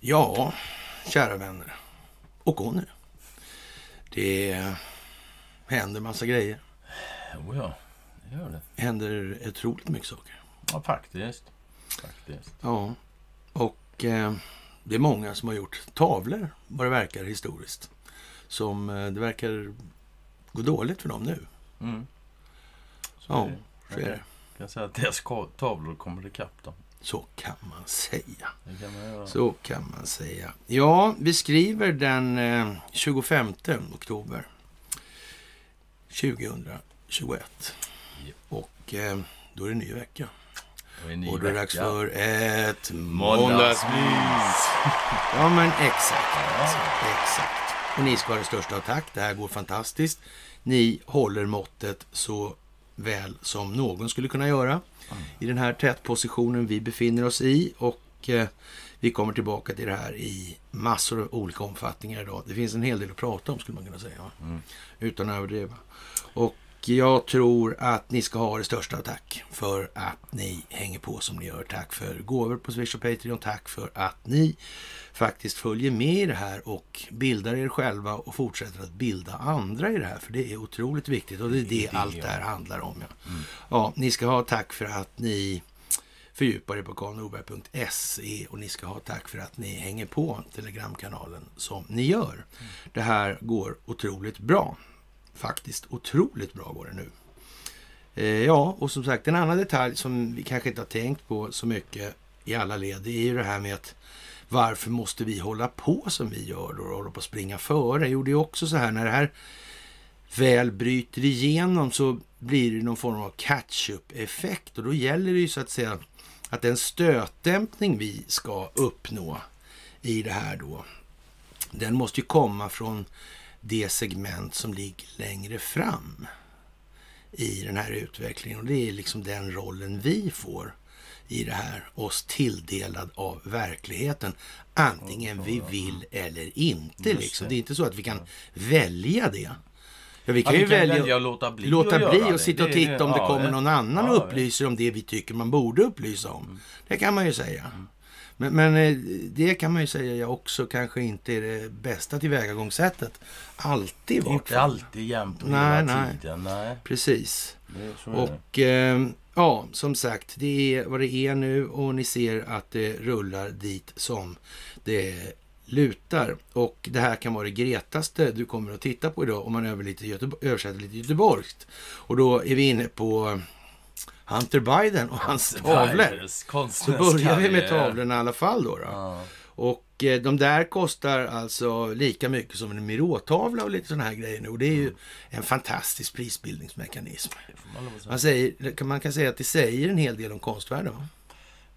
Ja, kära vänner och Conny. Det händer massa grejer. Jo, ja, det gör det. Det händer otroligt mycket saker. Ja, faktiskt. faktiskt. Ja, och eh, det är många som har gjort tavlor, vad det verkar historiskt. Som eh, det verkar gå dåligt för dem nu. Mm. Så Ja, så är det. Jag kan säga att deras tavlor kommer ikapp dem. Så kan man säga. Kan man. Så kan man säga. Ja, vi skriver den eh, 25 oktober 2021. Japp. Och eh, då är det ny vecka. Och en ny Och då är det dags för ett Måndagsmys! Ja, men exakt. Exakt. Och ni ska ha det största av tack. Det här går fantastiskt. Ni håller måttet så väl som någon skulle kunna göra i den här tätpositionen vi befinner oss i. Och eh, vi kommer tillbaka till det här i massor av olika omfattningar idag. Det finns en hel del att prata om skulle man kunna säga. Mm. Utan att överdriva. Och jag tror att ni ska ha det största tack för att ni hänger på som ni gör. Tack för gåvor på Swish och Patreon. Tack för att ni faktiskt följer med i det här och bildar er själva och fortsätter att bilda andra i det här. För det är otroligt viktigt och det är det, Det allt det här handlar om. Ja. ja, ni ska ha tack för att ni fördjupar er på karlnorberg.se och ni ska ha tack för att ni hänger på Telegramkanalen som ni gör. Det här går otroligt bra. Faktiskt otroligt bra går det nu. Eh, ja, och som sagt en annan detalj som vi kanske inte har tänkt på så mycket i alla led, det är ju det här med att varför måste vi hålla på som vi gör då och hålla på att springa före? Jo, det är också så här när det här väl bryter igenom så blir det någon form av catch-up-effekt och då gäller det ju så att säga att den stötdämpning vi ska uppnå i det här då, den måste ju komma från det segment som ligger längre fram i den här utvecklingen. Och det är liksom den rollen vi får i det här, oss tilldelad av verkligheten. Antingen vi vill eller inte. Liksom. det. Är inte så att vi kan välja det. Ja, vi Ja, kan vi ju kan välja, välja att låta bli låta bli och det. sitta och titta det. om det Ja, kommer någon annan ja, och upplyser om det vi tycker man borde upplysa om. Mm. Det kan man ju säga. Men, men eh, det kan man ju säga också kanske inte är det bästa tillvägagångssättet. Alltid i vart Inte alltid jämt och Nej, hela nej. tiden. Nej, Precis. det. Och eh, ja, som sagt, det är vad det är nu och ni ser att det rullar dit som det lutar. Och det här kan vara det gretaste du kommer att titta på idag om man översätter lite göteborgskt. Och då är vi inne på Hunter Biden och hans tavlor. Så börjar vi med tavlorna i alla fall då. då. Ja. Och de där kostar alltså lika mycket som en Miró-tavla och lite sådana här grejer nu. Och det är ju en fantastisk prisbildningsmekanism. Det man säger, kan- man kan säga att det säger en hel del om konstvärlden. va?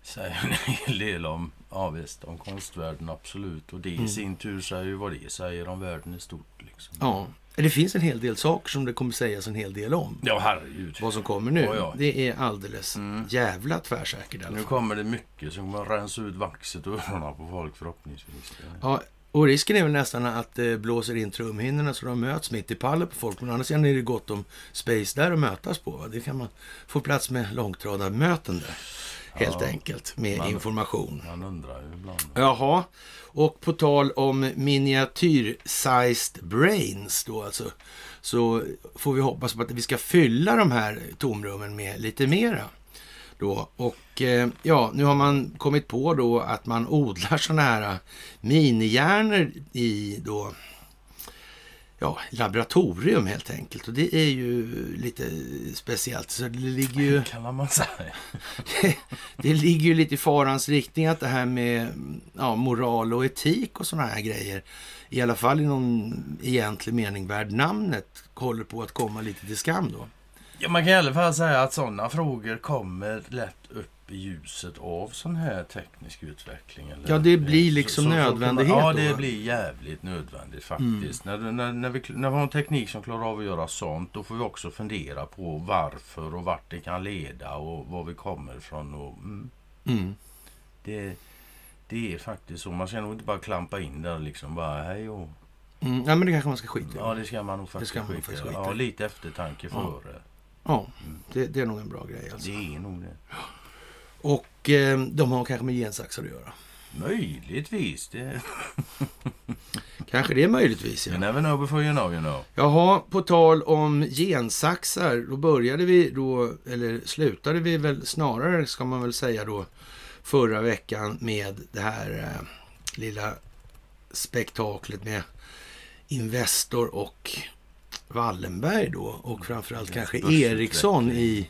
säger en hel del om, ja, visst, om konstvärlden, absolut. Och det Mm. i sin tur säger ju vad det säger om världen i stort. Liksom. Ja, det finns en hel del saker som det kommer sägas en hel del om. Ja, herregud. Vad som kommer nu, Ja, ja. det är alldeles Mm. jävla tvärsäkert Nu kommer det mycket som kommer rensa ut vaxet och öronen på folk förhoppningsvis. Ja, och risken är väl nästan att det blåser in trumhinnorna så de möts mitt i pallen på folk. Men sidan är det gott om space där att mötas på. Va? Det kan man få plats med långtradarmöten där. Helt Ja. enkelt, med Man- information. Man undrar ju ibland. Jaha, och på tal om miniatyr-sized brains då alltså, så får vi hoppas på att vi ska fylla de här tomrummen med lite mera. Då. Och eh, ja, nu har man kommit på då att man odlar sådana här minihjärnor i då ja, laboratorium helt enkelt. Och det är ju lite speciellt. Så det ligger ju... Kallar man säga. det ligger ju lite i farans riktning att det här med ja, moral och etik och sådana här grejer, i alla fall i någon egentlig mening värd namnet, håller på att komma lite till skam då. Ja, man kan i alla fall säga att sådana frågor kommer lätt upp i ljuset av sån här teknisk utveckling. Eller, Ja, det blir Så- liksom så- så- nödvändighet Ja, då, det va? blir jävligt nödvändigt faktiskt. När, när, när, vi, när vi har en teknik som klarar av att göra sånt, då får vi också fundera på varför och vart det kan leda och var vi kommer ifrån. Och, mm, Mm. det, det är faktiskt så. Man ska nog inte bara klampa in där liksom bara hej och... Mm. Ja, men det kanske man ska skita i. Ja, det ska man nog faktiskt man skita faktiskt skita Ja, lite eftertanke Ja. före. Ja, det, det är nog en bra grej alltså. Det är nog det. Och eh, de har kanske med gensaxar att göra. Möjligtvis. Det... Kanske det är möjligtvis, You ja. never know before you know you know. Jaha, på tal om gensaxar, då började vi då, eller slutade vi väl snarare, ska man väl säga då, förra veckan med det här eh, lilla spektaklet med Investor och Wallenberg då och framförallt kanske. Ericsson i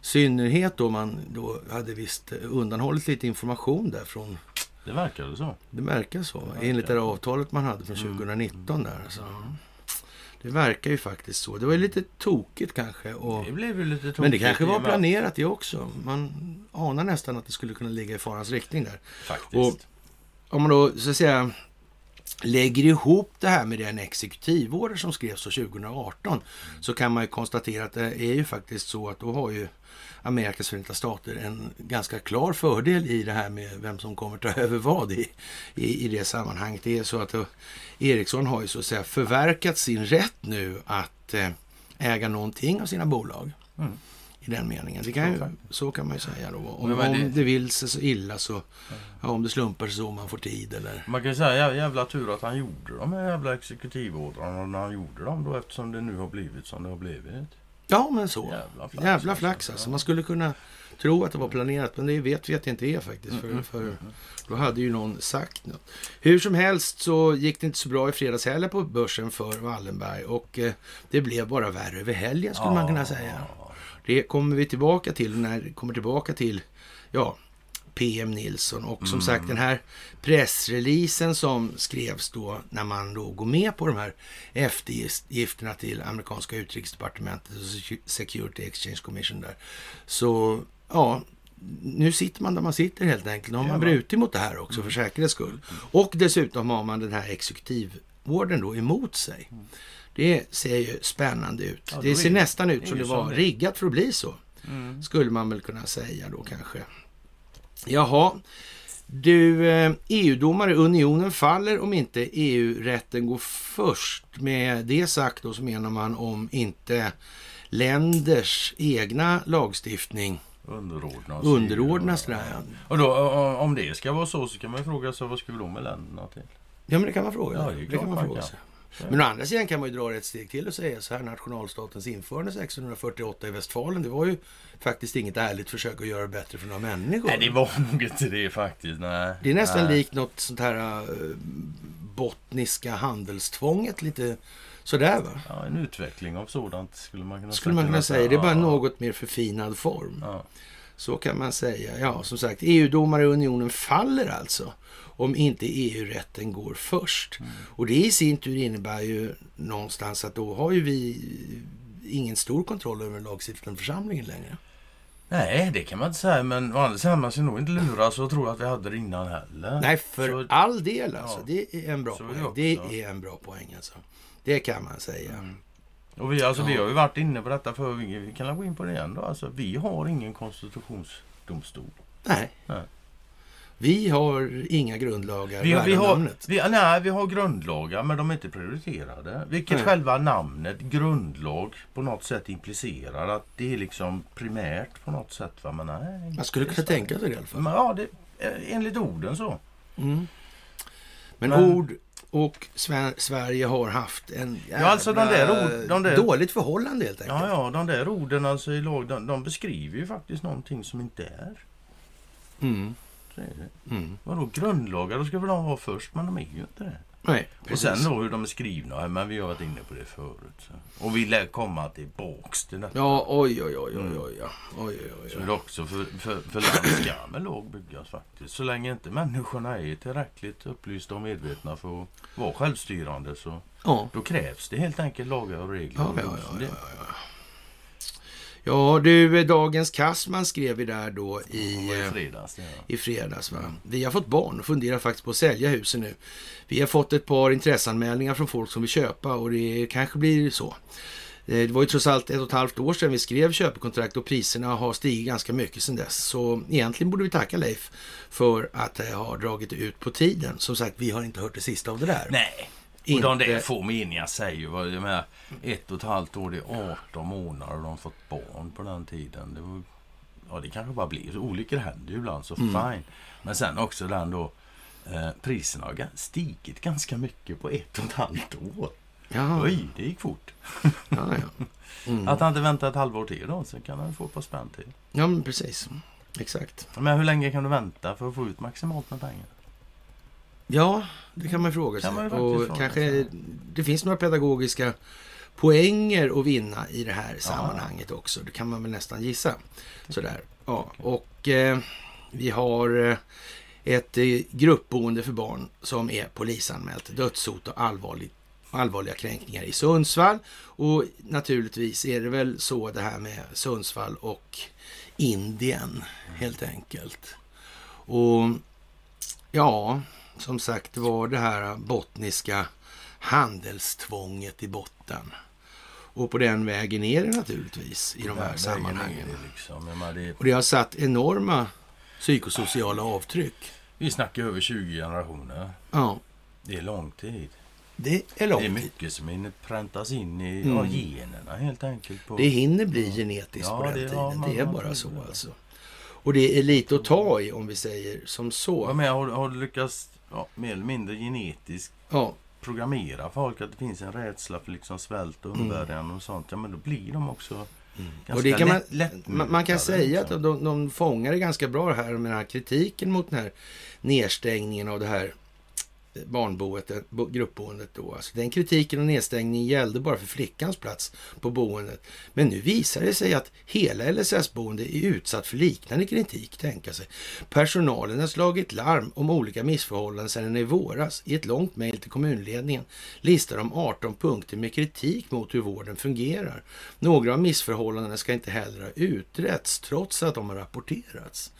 synnerhet då man då hade visst undanhållit lite information där från Det verkade så. det verkar så, va? verkar enligt det avtalet man hade från Mm. 2019 där. Så. Det verkar ju faktiskt så. Det var ju lite tokigt kanske. Och, Det blev ju lite tokigt. men det kanske var planerat det också. Man anar nästan att det skulle kunna ligga i farans riktning där. Faktiskt. Och- Om man då så att säga lägger ihop det här med den exekutivorder som skrevs så 2018 så kan man ju konstatera att det är ju faktiskt så att då har ju Amerikas förenta stater en ganska klar fördel i det här med vem som kommer ta över vad i, i, i det sammanhanget. Det är så att eh, Ericsson har ju så att säga förverkat sin rätt nu att eh, äga någonting av sina bolag. Mm. I den meningen. Det kan ju, Så kan man ju säga då. Om, Ja, men om det- det vill sig så illa så, ja, om det slumpar sig så man får tid eller Man kan ju säga jä- jävla tur att han gjorde de här jävla exekutivordrarna när han gjorde dem då eftersom det nu har blivit som det har blivit. Ja, men så. Jävla flax. Jävla flax alltså. Man skulle kunna tro att det var planerat, men det vet vi att det inte är faktiskt. Mm, För, mm, för då hade ju någon sagt något. Hur som helst så gick det inte så bra i fredags heller på börsen för Wallenberg och eh, det blev bara värre över helgen skulle man kunna säga. Det kommer vi tillbaka till när vi kommer tillbaka till ja, PM Nilsson. Och som Mm. sagt den här pressreleasen som skrevs då när man då går med på de här eftergifterna till amerikanska utrikesdepartementet och Secu- Security Exchange Commission där. Så ja, nu sitter man där man sitter helt enkelt. Nu har man brutit mot det här också för säkerhets skull. Och dessutom har man den här exekutivorden då emot sig. Det ser ju spännande ut. Ja, det då ser det nästan ut som det var riggat för att bli så. Mm. Skulle man väl kunna säga då kanske. Jaha. Du, eh, EU-domare, unionen faller om inte EU-rätten går först. Med det sagt då så menar man om inte länders egna lagstiftning Underordnas. underordnas det här. Och då, om det ska vara så så kan man ju fråga sig vad ska vi då med länderna till? Ja, men det kan man fråga. Ja, det det kan man man fråga kan. sig. Men å andra sidan kan man ju dra ett steg till och säga så här nationalstatens införande 1648 i Westfalen. Det var ju faktiskt inget ärligt försök att göra det bättre för några människor. Nej, det var nog inte det faktiskt. Nej. Det är nästan Nej. likt något sånt här eh, bottniska handelstvånget lite sådär va? Ja, en utveckling av sådant skulle man kunna Skulle man kunna säga. Det är bara en något mer förfinad form. Ja. Så kan man säga. Ja, som sagt, EU-domare i unionen faller alltså om inte EU-rätten går först. Mm. Och det i sin tur innebär ju någonstans att då har ju vi ingen stor kontroll över den lagstiftande församlingen längre. Nej, det kan man inte säga. Men å andra sidan, man ska nog inte luras och tro att vi hade det innan heller. Nej, för Så- all del alltså. Ja. Det är en bra Så poäng. Det är en bra poäng alltså. Det kan man säga. Mm. Och vi, alltså, vi Ja. har ju varit inne på detta för vi, vi kan gå in på det igen då. Alltså, vi har ingen konstitutionsdomstol. Nej. Nej. Vi har inga grundlagar Vi har, vi, har, namnet. vi, nej, vi har grundlagar men de är inte prioriterade. Vilket Nej. själva namnet grundlag på något sätt implicerar att det är liksom primärt på något sätt. Va? Men nej, Man skulle kunna tänka sig det i alla fall. Men, ja, det, eh, enligt orden så. Mm. Men, Men- ord och Sver- Sverige har haft en Ja, alltså de där jävla ord- de där- dåligt förhållande helt enkelt. Ja, ja, de där orden alltså i lag, de, de beskriver ju faktiskt någonting som inte är. Mm. Är det. Mm. Vadå grundlagar? Då ska väl de vara först, men de är ju inte det. Nej, Och sen då hur de är skrivna, men vi har varit inne på det förut. Så. Och vi lär komma tillbaks till detta. Ja, oj, oj, oj, oj, Mm. oj, oj, oj, oj, Så är det också för, för, för land ska med lag byggas faktiskt. Så länge inte människorna är tillräckligt upplysta och medvetna för att vara självstyrande så Ja. då krävs det helt enkelt lagar och regler. Ja, ja, ja, ja, ja. Ja, du, eh, dagens Kassman skrev vi där då i... I eh, fredags. Ja. i fredags. Va? Vi har fått barn och funderar faktiskt på att sälja huset nu. Vi har fått ett par intresseanmälningar från folk som vill köpa och det kanske blir så. Eh, Det var ju trots allt ett och ett halvt år sedan vi skrev köpekontrakt och priserna har stigit ganska mycket sedan dess. Så egentligen borde vi tacka Leif för att det har dragit ut på tiden. Som sagt, vi har inte hört det sista av det där. Nej, Och de där få meningar säger ju vad menar, ett och ett halvt år, det är 18 månader och de har fått barn på den tiden. Det, var, ja, det kanske bara blir så. Olyckor händer ju ibland, så Mm. fine. Men sen också den då, eh, priserna har stigit ganska mycket på ett och ett halvt år. Ja, Oj, det gick fort. ja, ja. Mm. Att han inte väntar ett halvår till då, så kan han få ett par spänn till. ja, men precis. Exakt. Men hur länge kan du vänta för att få ut maximalt med pengar? Ja, det kan man fråga sig. Kan man och fråga kanske sig. det finns några pedagogiska poänger att vinna i det här sammanhanget också. Det kan man väl nästan gissa. Sådär. Ja, och eh, vi har eh, ett eh, gruppboende för barn som är polisanmält. Dödshot och allvarlig, allvarliga kränkningar i Sundsvall. Och naturligtvis är det väl så det här med Sundsvall och Indien helt enkelt. Och ja, som sagt var det här bottniska handelstvånget i botten. Och på den vägen är det naturligtvis i de här sammanhangen. är det Liksom. Det, Och det har satt enorma psykosociala avtryck. vi snackar över 20 generationer. Ja, Det är lång tid. det är Det långt. är mycket som hinner präntas in i Mm. ja, generna helt enkelt. På, Det hinner bli genetiskt Ja, på den det tiden. man- Det är bara så det. alltså. Och det är lite att ta i om vi säger som så. menar, har, har du lyckats ja, mer eller mindre genetiskt Ja, programmera folk att det finns en rädsla för liksom svält och Mm. umbäranden och sånt. Ja, men då blir de också ganska och det kan man, lätt, man, man kan säga liksom. att de, de fångar det ganska bra här med den här kritiken mot den här nedstängningen av det här barnboet, eh, gruppboendet då. Alltså den kritiken och nedstängningen gällde bara för flickans plats på boendet. Men nu visar det sig att hela LSS-boende är utsatt för liknande kritik, tänka sig. Personalen har slagit larm om olika missförhållanden sedan i våras. I ett långt mejl till kommunledningen listar de 18 punkter med kritik mot hur vården fungerar. Några av missförhållandena ska inte heller ha utretts trots att de har rapporterats.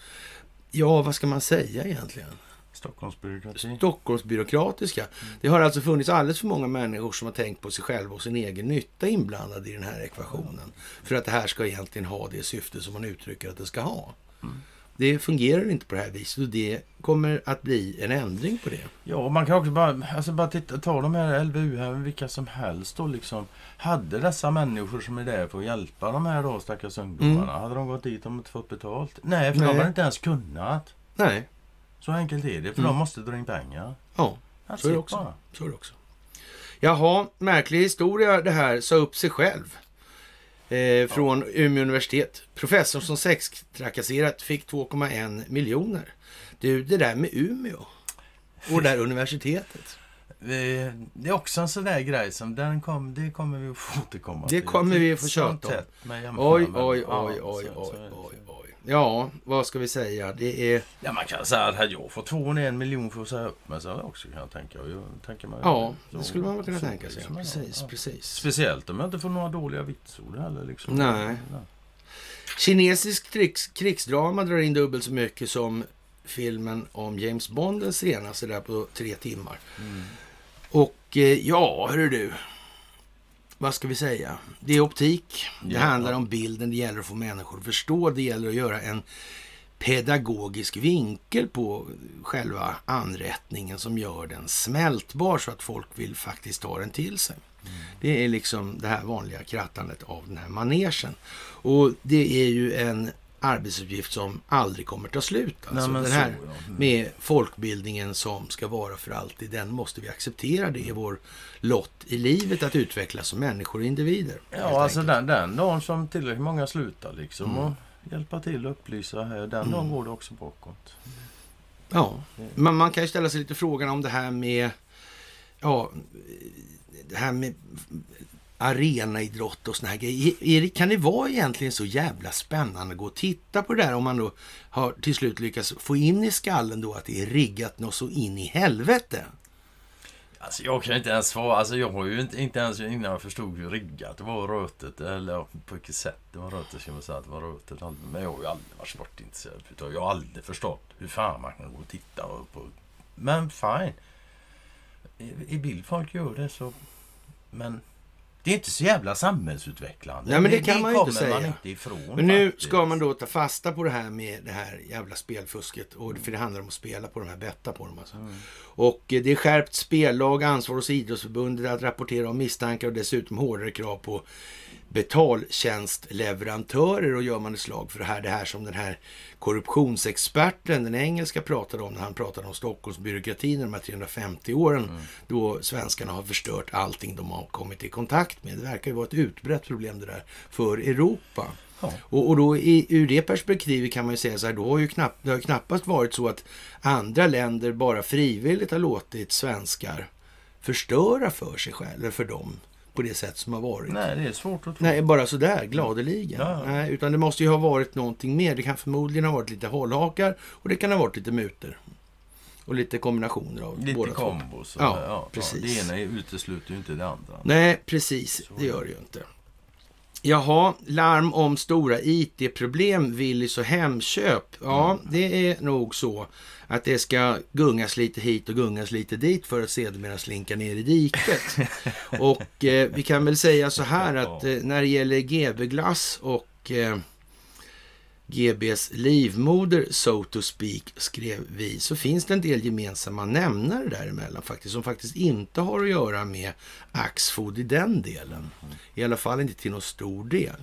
Ja, vad ska man säga egentligen? Stockholmsbyråkrati. Stockholmsbyråkratiska. Det har alltså funnits alldeles för många människor som har tänkt på sig själva och sin egen nytta inblandade i den här ekvationen. För att det här ska egentligen ha det syfte som man uttrycker att det ska ha. Det fungerar inte på det här viset och det kommer att bli en ändring på det. Ja, man kan också bara, alltså bara titta, ta de här LVU här, vilka som helst då liksom. Hade dessa människor som är där för att hjälpa de här då stackars ungdomarna, hade de gått dit och inte fått betalt? Nej, för Nej. de har inte ens kunnat. Nej, Så enkelt är det, för Mm. de måste dra in pengar. ja, That's så är det också. bara. Så är det också. Jaha, märklig historia det här, sa upp sig själv. Eh, från Umeå universitet. Professorn som sextrakasserat fick 2,1 miljoner. Du, det där med Umeå och det där universitetet. Det är också en sån där grej som den kom, det kommer vi att få återkomma Det till. kommer vi att få tjata om. Oj, oj, ja, oj, oj, oj, det. oj, oj. Ja, vad ska vi säga? Det är... Ja, man kan säga att hade jag fått 2,1 miljon för att säga upp mig så hade jag också kunnat tänka. Jag tänker mig, Ja, så- det skulle man kunna så tänka sig. Ja, precis, ja. precis. Speciellt om jag inte får några dåliga vitsord heller. Liksom. Nej. Kinesisk krigs, krigsdrama drar in dubbelt så mycket som filmen om James Bond, den senaste, där på tre timmar. Mm. Och eh, ja, hörru du. Vad ska vi säga? Det är optik. Det Ja. handlar om bilden. Det gäller att få människor att förstå. Det gäller att göra en pedagogisk vinkel på själva anrättningen som gör den smältbar så att folk vill faktiskt ta den till sig. Det är liksom det här vanliga krattandet av den här manegen. Och det är ju en arbetsuppgift som aldrig kommer ta slut. Alltså, Nej, den så, här ja. Mm. med folkbildningen som ska vara för alltid, den måste vi acceptera. Det är vår lott i livet att utvecklas som människor och individer. Ja, alltså den, den dagen som tillräckligt många slutar liksom Mm. och hjälpa till och upplysa här, den dagen går det också bakåt. Ja, men man kan ju ställa sig lite frågan om det här med, ja, det här med arenaidrott och såna här grejer. Kan det vara egentligen så jävla spännande att gå och titta på det där om man då har till slut lyckats få in i skallen då att det är riggat något så in i helvete? Alltså jag kan inte ens svara. Alltså jag har ju inte, inte ens innan jag förstod hur riggat det var rötet. Eller på vilket sätt det var rötet ska man säga att det var rötet. Men jag har ju aldrig varit sportintresserad. Jag har aldrig förstått hur fan man kan gå och titta på. Men fine. I, i bild folk gör det så. Men det är inte så jävla samhällsutvecklande. Nej, men det kan man ju inte kommer man säga. inte ifrån. Men nu faktiskt. ska man då ta fasta på det här med det här jävla spelfusket. Och, för det handlar om att spela på de här, betta på dem alltså. Och eh, det är skärpt spellag, ansvar hos idrottsförbundet att rapportera om misstankar och dessutom hårdare krav på betaltjänstleverantörer och gör man ett slag för det här, det här som den här korruptionsexperten, den engelska, pratade om när han pratade om Stockholmsbyråkratin de här 350 åren då svenskarna har förstört allting de har kommit i kontakt med. Det verkar ju vara ett utbrett problem det där för Europa. Ja. Och, och då i, ur det perspektivet kan man ju säga så här, då har ju knapp, det har knappast varit så att andra länder bara frivilligt har låtit svenskar förstöra för sig själva, eller för dem, på det sätt som har varit. Nej, det är svårt att tro. Nej, bara sådär gladeligen. Ja. Nej, utan det måste ju ha varit någonting mer. Det kan förmodligen ha varit lite hållhakar och det kan ha varit lite mutor. Och lite kombinationer av Lite båda kombos. och- Ja, precis. Det ena utesluter ju inte det andra. Nej, precis. Det gör det ju inte. Jaha, larm om stora IT-problem, Willys och Hemköp. Ja, Mm. det är nog så att det ska gungas lite hit och gungas lite dit för att sedermera slinka ner i diket. och eh, vi kan väl säga så här att eh, när det gäller GB Glass och eh, GBs livmoder, so to speak, skrev vi, så finns det en del gemensamma nämnare däremellan faktiskt, som faktiskt inte har att göra med Axfood i den delen. I alla fall inte till någon stor del.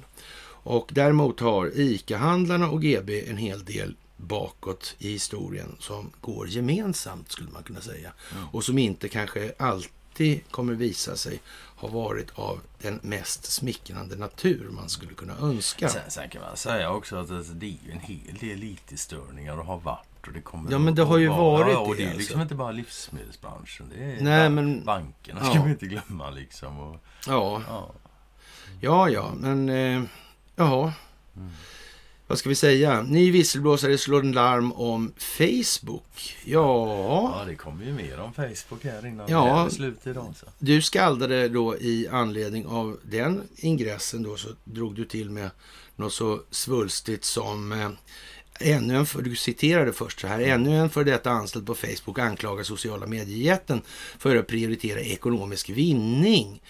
Och däremot har ICA-handlarna och GB en hel del bakåt i historien som går gemensamt, skulle man kunna säga. Och som inte kanske alltid kommer visa sig ha varit av den mest smickrande natur man skulle kunna önska. Sen, sen kan man säga också att det, det är ju en hel del IT-störningar och har varit och det kommer Ja, men det har ju vara. varit ja, och det, det är liksom alltså. inte bara livsmedelsbranschen. Det är Nej, men- bankerna ja. ska vi inte glömma liksom. Och, Ja, ja. ja, ja, men eh, jaha. Mm. Vad ska vi säga? Ny visselblåsare slår en larm om Facebook. Ja, ja, det kommer ju mer om Facebook här innan Ja. det är slut idag. Så. du skaldade då i anledning av den ingressen då så drog du till med något så svulstigt som eh, Ännu en, för, du citerade först så här, ännu en för detta anställd på Facebook anklagar sociala mediejätten för att prioritera ekonomisk vinning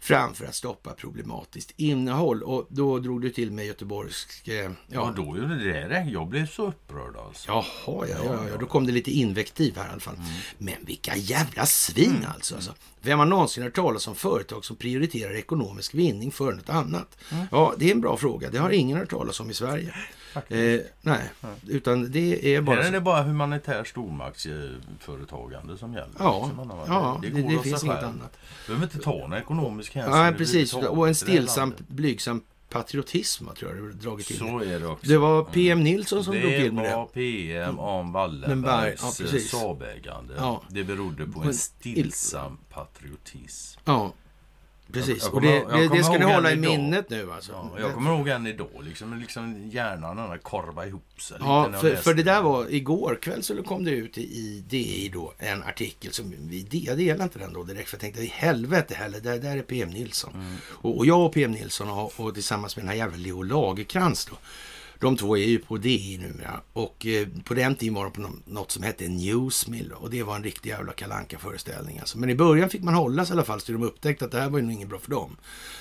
framför att stoppa problematiskt innehåll. Och då drog du till med göteborgsk... Eh, Ja, ja, då gjorde det det. Jag blev så upprörd alltså. Jaha, ja, ja, ja, då kom det lite invektiv här i alla fall. Men vilka jävla svin alltså, alltså. Vem har någonsin hört talas om företag som prioriterar ekonomisk vinning för något annat? Ja, det är en bra fråga. Det har ingen hört talas om i Sverige. Eh, nej, utan det är bara... Här är det bara humanitär stormaktsföretagande som gäller. Ja, liksom, ja det, går det sig finns inget själv. annat. behöver inte ta någon ekonomisk hänsyn. Ja, precis. Och en det stillsam, blygsam patriotism tror jag du dragit till. Så är det också. Det var PM Nilsson som det drog till med var det. PM om Wallenberg, Wallenbergs ja, precis. Saabägande. Ja. Det berodde på en stillsam patriotism. Ja, precis. Jag- jag och kommer- det, det, det kommer ska ni hålla i minnet nu alltså. Ja, jag kommer ihåg än idag, liksom, liksom hjärnan där korva ihop sig. Ja, för, för det där var igår kväll så kom det ut i, i DI då en artikel som vi jag delade inte den då direkt för jag tänkte i helvete heller, det där är PM Nilsson. Mm. Och, och jag och PM Nilsson och, och tillsammans med den här jävla Leo Lagerkrans då. De två är ju på DI numera och eh, på den tiden var de på något som hette Newsmill och det var en riktig jävla kalanka föreställning alltså. Men i början fick man hållas i alla fall så de upptäckte att det här var ju nog inget bra för dem.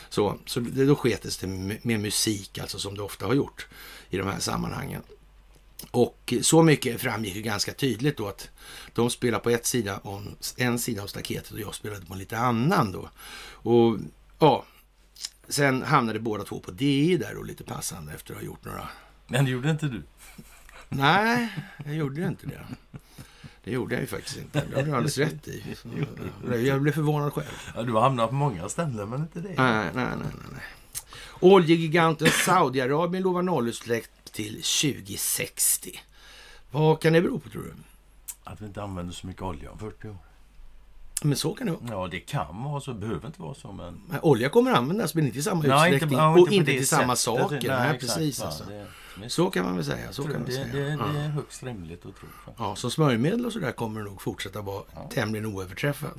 Så, så det, då sketes det med, med musik alltså som det ofta har gjort i de här sammanhangen. Och så mycket framgick ju ganska tydligt då att de spelade på ett sida om, en sida av staketet och jag spelade på en lite annan då. Och ja, sen hamnade båda två på DI där och lite passande efter att ha gjort några... Men det gjorde inte du. Nej, jag gjorde inte det. Det gjorde jag ju faktiskt inte. Det har du alldeles rätt i. Så, jag blev förvånad själv. Ja, du har hamnat på många ställen, men inte det. Nej, nej, nej. nej, nej. Oljegiganten Saudiarabien lovar nollutsläpp till 2060. Vad kan det bero på tror du? Att vi inte använder så mycket olja om 40 år. Men så kan det vara. Ja, det kan vara så. behöver inte vara så, men... Men Olja kommer användas men inte i samma Nej, utsträckning ja, och inte det till samma saker. Nej, exakt, precis. va. Alltså. Det, det, Så kan man väl säga. Så kan man det, säga. det, det Ja. är högst rimligt att tro. faktiskt. Ja, som smörjmedel och sådär kommer det nog fortsätta vara Ja. tämligen oöverträffat.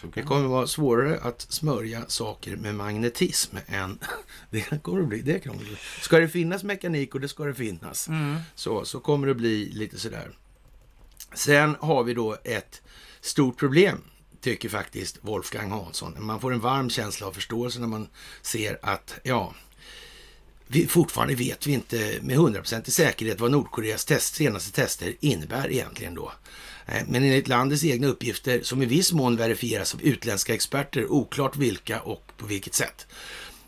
Så Det kommer vara svårare att smörja saker med magnetism än... Det kommer det bli. Det det bli. Ska det finnas mekanik och det ska det finnas. Mm. Så, så kommer det bli lite sådär. Sen har vi då ett stort problem tycker faktiskt Wolfgang Hansson. Man får en varm känsla av förståelse när man ser att, ja, vi, fortfarande vet vi inte med hundraprocentig säkerhet vad Nordkoreas test, senaste tester innebär egentligen då. Eh, men enligt landets egna uppgifter, som i viss mån verifieras av utländska experter, oklart vilka och på vilket sätt,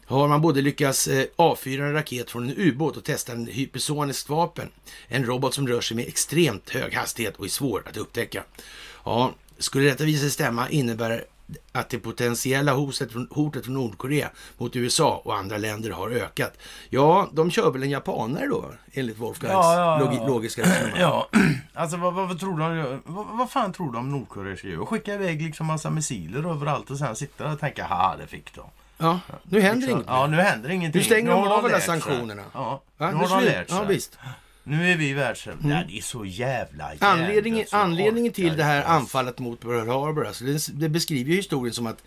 har man både lyckats eh, avfyra en raket från en ubåt och testa en hypersoniskt vapen. En robot som rör sig med extremt hög hastighet och är svår att upptäcka. Ja, skulle detta visa sig stämma innebär att det potentiella hotet från, hotet från Nordkorea mot USA och andra länder har ökat. Ja, de kör väl en japanare då, enligt Wolfgangs Ja, ja, ja. logi- logiska resonemang. Ja, alltså vad, vad, vad tror de? Vad, vad fan tror de Nordkorea ska göra? Skicka iväg liksom massa missiler överallt och sen sitta och tänka, haha, det fick de. Ja, nu händer Liksom, inget. Ja, nu händer ingenting. Nu stänger de har av alla sanktionerna. Ja, nu Nu har de lärt sig. Ja, visst. Nu är vi världssamma. Nej, det är så jävla Anledningen, hjärndött så anledningen till det här anfallet mot Pearl Harbor, alltså det, det beskriver ju historien som att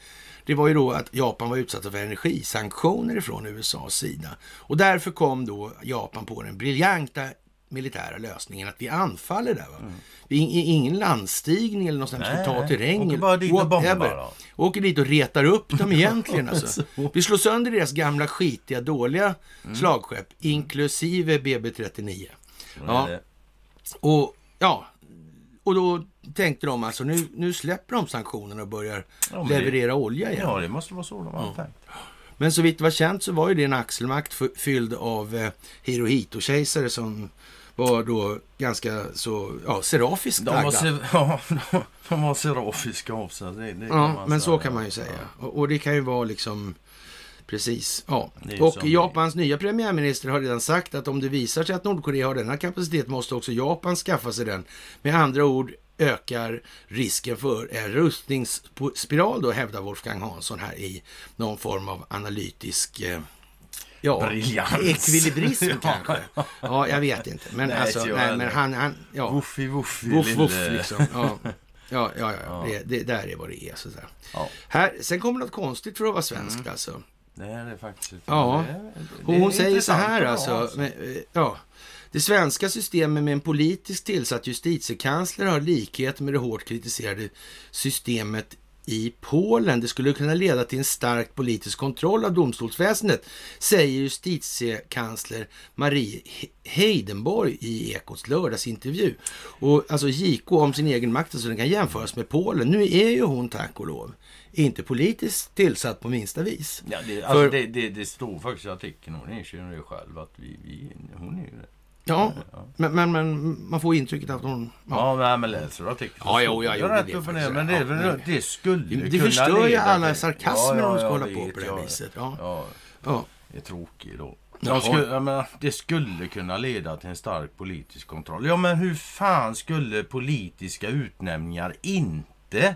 det var ju då att Japan var utsatta för energisanktioner ifrån USAs sida. Och därför kom då Japan på den briljanta militära lösningen att vi anfaller där. Va? Vi, i- ingen landstigning eller Mm. Nej, ska ta nej. terräng. Åker bara dit och bombar då. Åker dit och retar upp dem egentligen. alltså. Så. Vi slår sönder deras gamla skitiga, dåliga Mm. slagskepp, inklusive BB39. Ja. Det- Och ja, och då tänkte de alltså nu, nu släpper de sanktionerna och börjar Ja, leverera olja igen. Ja, det måste vara så de har tänkt. Men så vitt det var känt så var ju det en axelmakt fylld av eh, Hirohito-kejsare som var då ganska så, ja, serafiskt De var, ser, ja, de- var serafiska av sig. Det, det Ja, men säga. så kan man ju säga. Och, och det kan ju vara liksom Precis. Ja. Och Japans nya premiärminister har redan sagt att om det visar sig att Nordkorea har denna kapacitet måste också Japan skaffa sig den. Med andra ord ökar risken för en rustningsspiral då, hävdar Wolfgang Hansson här i någon form av analytisk eh, Ja, Briljans. ekvilibrism Ja. kanske. Ja, jag vet inte. Men Nej, alltså, nej, men han, han ja. Woofi, woofi, Voff, voff, lille- liksom. Ja, ja, ja. ja. Ja. Det, det där är vad det är. Så där. Ja. Här, sen kommer något konstigt för att vara svensk alltså. Det är faktiskt. Ja. Det är- Hon, säger så här alltså. Men, eh, ja. Det svenska systemet med en politiskt tillsatt justitiekansler har likhet med det hårt kritiserade systemet i Polen. Det skulle kunna leda till en stark politisk kontroll av domstolsväsendet, säger justitiekansler Marie He- Heidenborg i Ekots lördagsintervju. Och alltså JK om sin egen makt, alltså den kan jämföras med Polen. Nu är ju hon, tack och lov, inte politiskt tillsatt på minsta vis. Ja, det, alltså För- det, det, det står faktiskt i artikeln, hon erkänner det själv, att vi, vi, hon är ju det. Ja, Ja. men, men, men man får intrycket att hon... Ja. Ja, men läser du artikeln Ja, jo, jag gjorde det och ner, faktiskt. Men det, Ja, det skulle Det, det kunna förstör ju alla sarkasmer om de ska hålla på på det här ja. viset. Ja. Ja, Ja. det är tråkigt då. Ja. De skulle, menar, det skulle kunna leda till en stark politisk kontroll. Ja, men hur fan skulle politiska utnämningar inte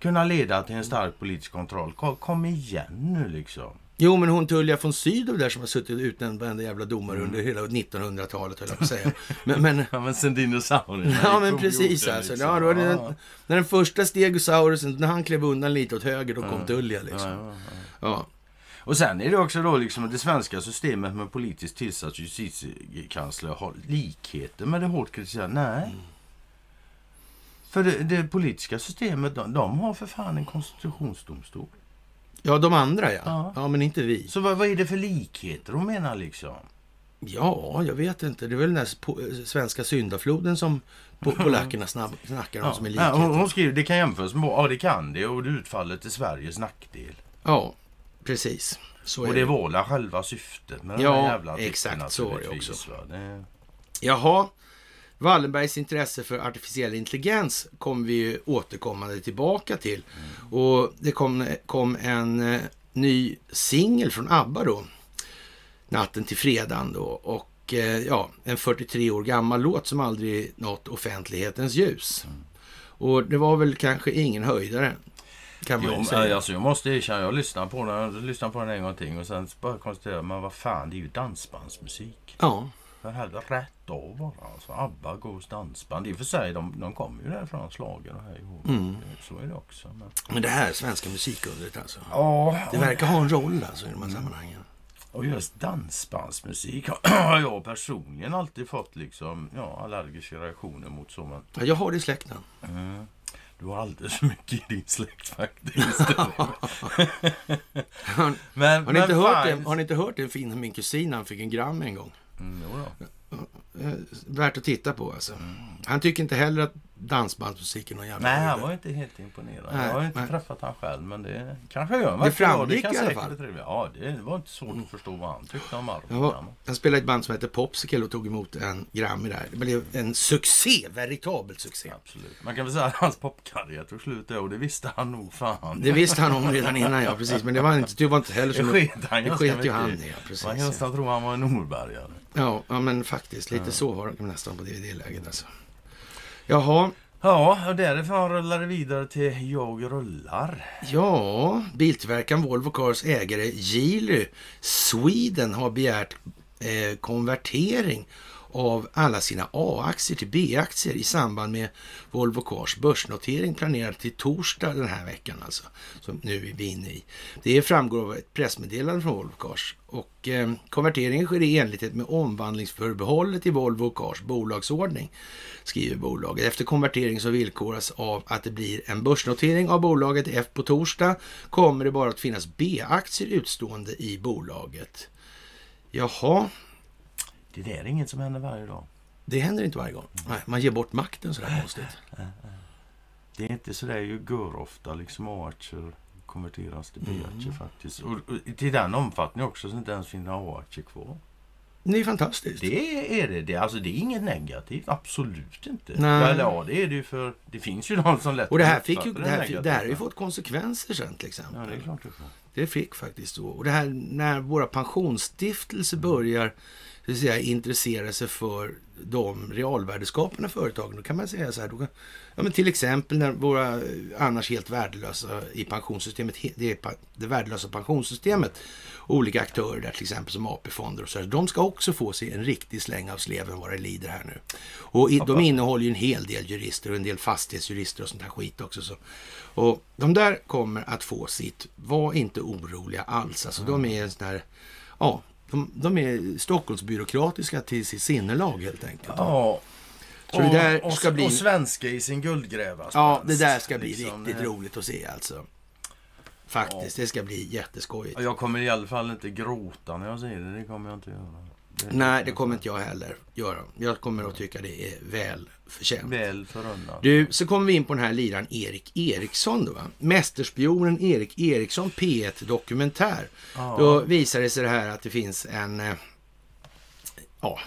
kunna leda till en stark politisk kontroll? Kom, kom igen nu liksom. Jo, men hon Tullia von Sydow där som har suttit utnämnd varenda jävla domare under hela 1900-talet, höll jag på att säga. Men, men, Ja, men sen dinosaurierna ja, men precis alltså. liksom. Ja, då Ja. när den första stegosaurusen, när han klev undan lite åt höger, då kom Tullia Ja, liksom. ja, ja. Och sen är det också då liksom att det svenska systemet med politiskt tillsatt justitiekansler har likheter med det hårt kritiserade. Nej. Mm. För det, det politiska systemet, de, de har för fan en konstitutionsdomstol. ja, de andra ja. Ja. Ja, men inte vi. Så vad, vad är det för likheter de menar liksom? Ja, jag vet inte. Det är väl den po- svenska syndafloden som po- polackerna snackar om Ja. som är Ja, likhet. hon, hon skriver det kan jämföras med, ja det kan det och det utfallet till Sveriges nackdel. Ja, precis. Så är Och det. var väl själva syftet med Ja, den här jävla artikeln exakt, så var det också. Det, Jaha. Wallenbergs intresse för artificiell intelligens kommer vi ju återkommande tillbaka till. Och det kom, kom en eh, ny singel från ABBA då. Natten till fredagen då. Och eh, ja, en 43 år gammal låt som aldrig nått offentlighetens ljus. Och det var väl kanske ingen höjdare. Kan man Jo, säga. alltså, jag måste erkänna, jag lyssnar på den, jag lyssnar på den en gång till och sen bara konstaterar men vad fan, det är ju dansbandsmusik. Ja, För helvete, rätt av bara. Alltså, ABBA, Ghost dansband. I och för sig, de, de kommer ju därifrån, slagen och här ihop. Mm. Så är det också. Men... men det här svenska musikundret alltså. Ja, Det verkar ha en roll alltså i de här sammanhangen. och just dansbandsmusik har jag personligen alltid fått liksom, ja, allergiska reaktioner mot så. Men, Ja, jag har det i släkten. mm. Du har alldeles för mycket i din släkt faktiskt. Har, men, har, ni inte men hört fine. det, har ni inte hört den filmen min kusin han fick en gram en gång? Mm, värt att titta på alltså. Han tycker inte heller att dansbandsmusik är någon jävla Nej, han var inte helt imponerad. Nej, jag har inte nej. träffat han själv, men det kanske gör. Det framgick kan i alla fall. Ja, det var inte svårt att förstå vad han tyckte om Jag, Arvid. var, jag spelade i ett band som heter Popsicle och tog emot en Grammy där. Det blev en succé, veritabel succé. Absolut. Man kan väl säga att hans popkarriär tog slut då och det visste han nog fan. Det visste han om redan innan, ja precis. Men det var inte, det var inte heller Det som... sket han det sket ju han i. ja, precis. Man kan nästan tro han var en Norbergare. Ja, ja, men faktiskt. Lite så var det nästan på det, det läget alltså. Jaha, Ja, och därifrån rullar det vidare till Jag rullar. ja. Biltillverkaren Volvo Cars ägare Geely Sweden har begärt eh, konvertering av alla sina A-aktier till B-aktier i samband med Volvo Cars börsnotering planerad till torsdag den här veckan alltså, som nu är vi inne i. Det framgår av ett pressmeddelande från Volvo Cars och eh, konverteringen sker i enlighet med omvandlingsförbehållet i Volvo Cars bolagsordning, skriver bolaget. Efter konvertering så villkoras av att det blir en börsnotering av bolaget F på torsdag kommer det bara att finnas B-aktier utstående i bolaget. Jaha, det där är inget som händer varje dag. det händer inte varje gång. Nej, man ger bort makten sådär konstigt. Det är inte sådär ju går ofta liksom A-aktier konverteras till B-aktier Mm. faktiskt. Och, och till den omfattningen också så inte ens finns några A-aktier kvar. Det är fantastiskt. Det är det. det. Alltså det är inget negativt. Absolut inte. Nej. Eller ja, det är det ju för det finns ju någon som lätt Och det här, fick ju, det, här, negativt. det här har ju fått konsekvenser sen till Ja, exempel. det är klart det får. Det fick faktiskt så. Och det här när våra pensionsstiftelser börjar så att säga, intressera sig för de realvärdeskapande företagen. Då kan man säga så här. Då kan, ja, men till exempel när våra annars helt värdelösa i pensionssystemet, det, det värdelösa pensionssystemet, olika aktörer där till exempel som AP-fonder och så här, de ska också få sig en riktig släng av sleven vad det lider här nu. Och i, de innehåller ju en hel del jurister och en del fastighetsjurister och sånt här skit också. Så. Och de där kommer att få sitt. Var inte oroliga alls. Alltså de är en sån här, ja, de, de är Stockholmsbyråkratiska till sitt sinnelag helt enkelt. Ja. Så det där och, ska och, bli- och svenska i sin guldgräva. Ja, det där ska bli Liksom, riktigt eh, roligt att se alltså. Faktiskt, det ska bli jätteskojigt. Ja, Jag kommer i alla fall inte gråta när jag ser det. Det kommer jag inte göra. Nej, det kommer inte jag heller göra. Jag kommer att tycka det är väl förtjänt. Väl förunnat. Du, så kommer vi in på den här liran Erik Eriksson då va? Mästerspionen Erik Eriksson P1 Dokumentär. Ja. Då visar det sig det här att det finns en, eh, ja,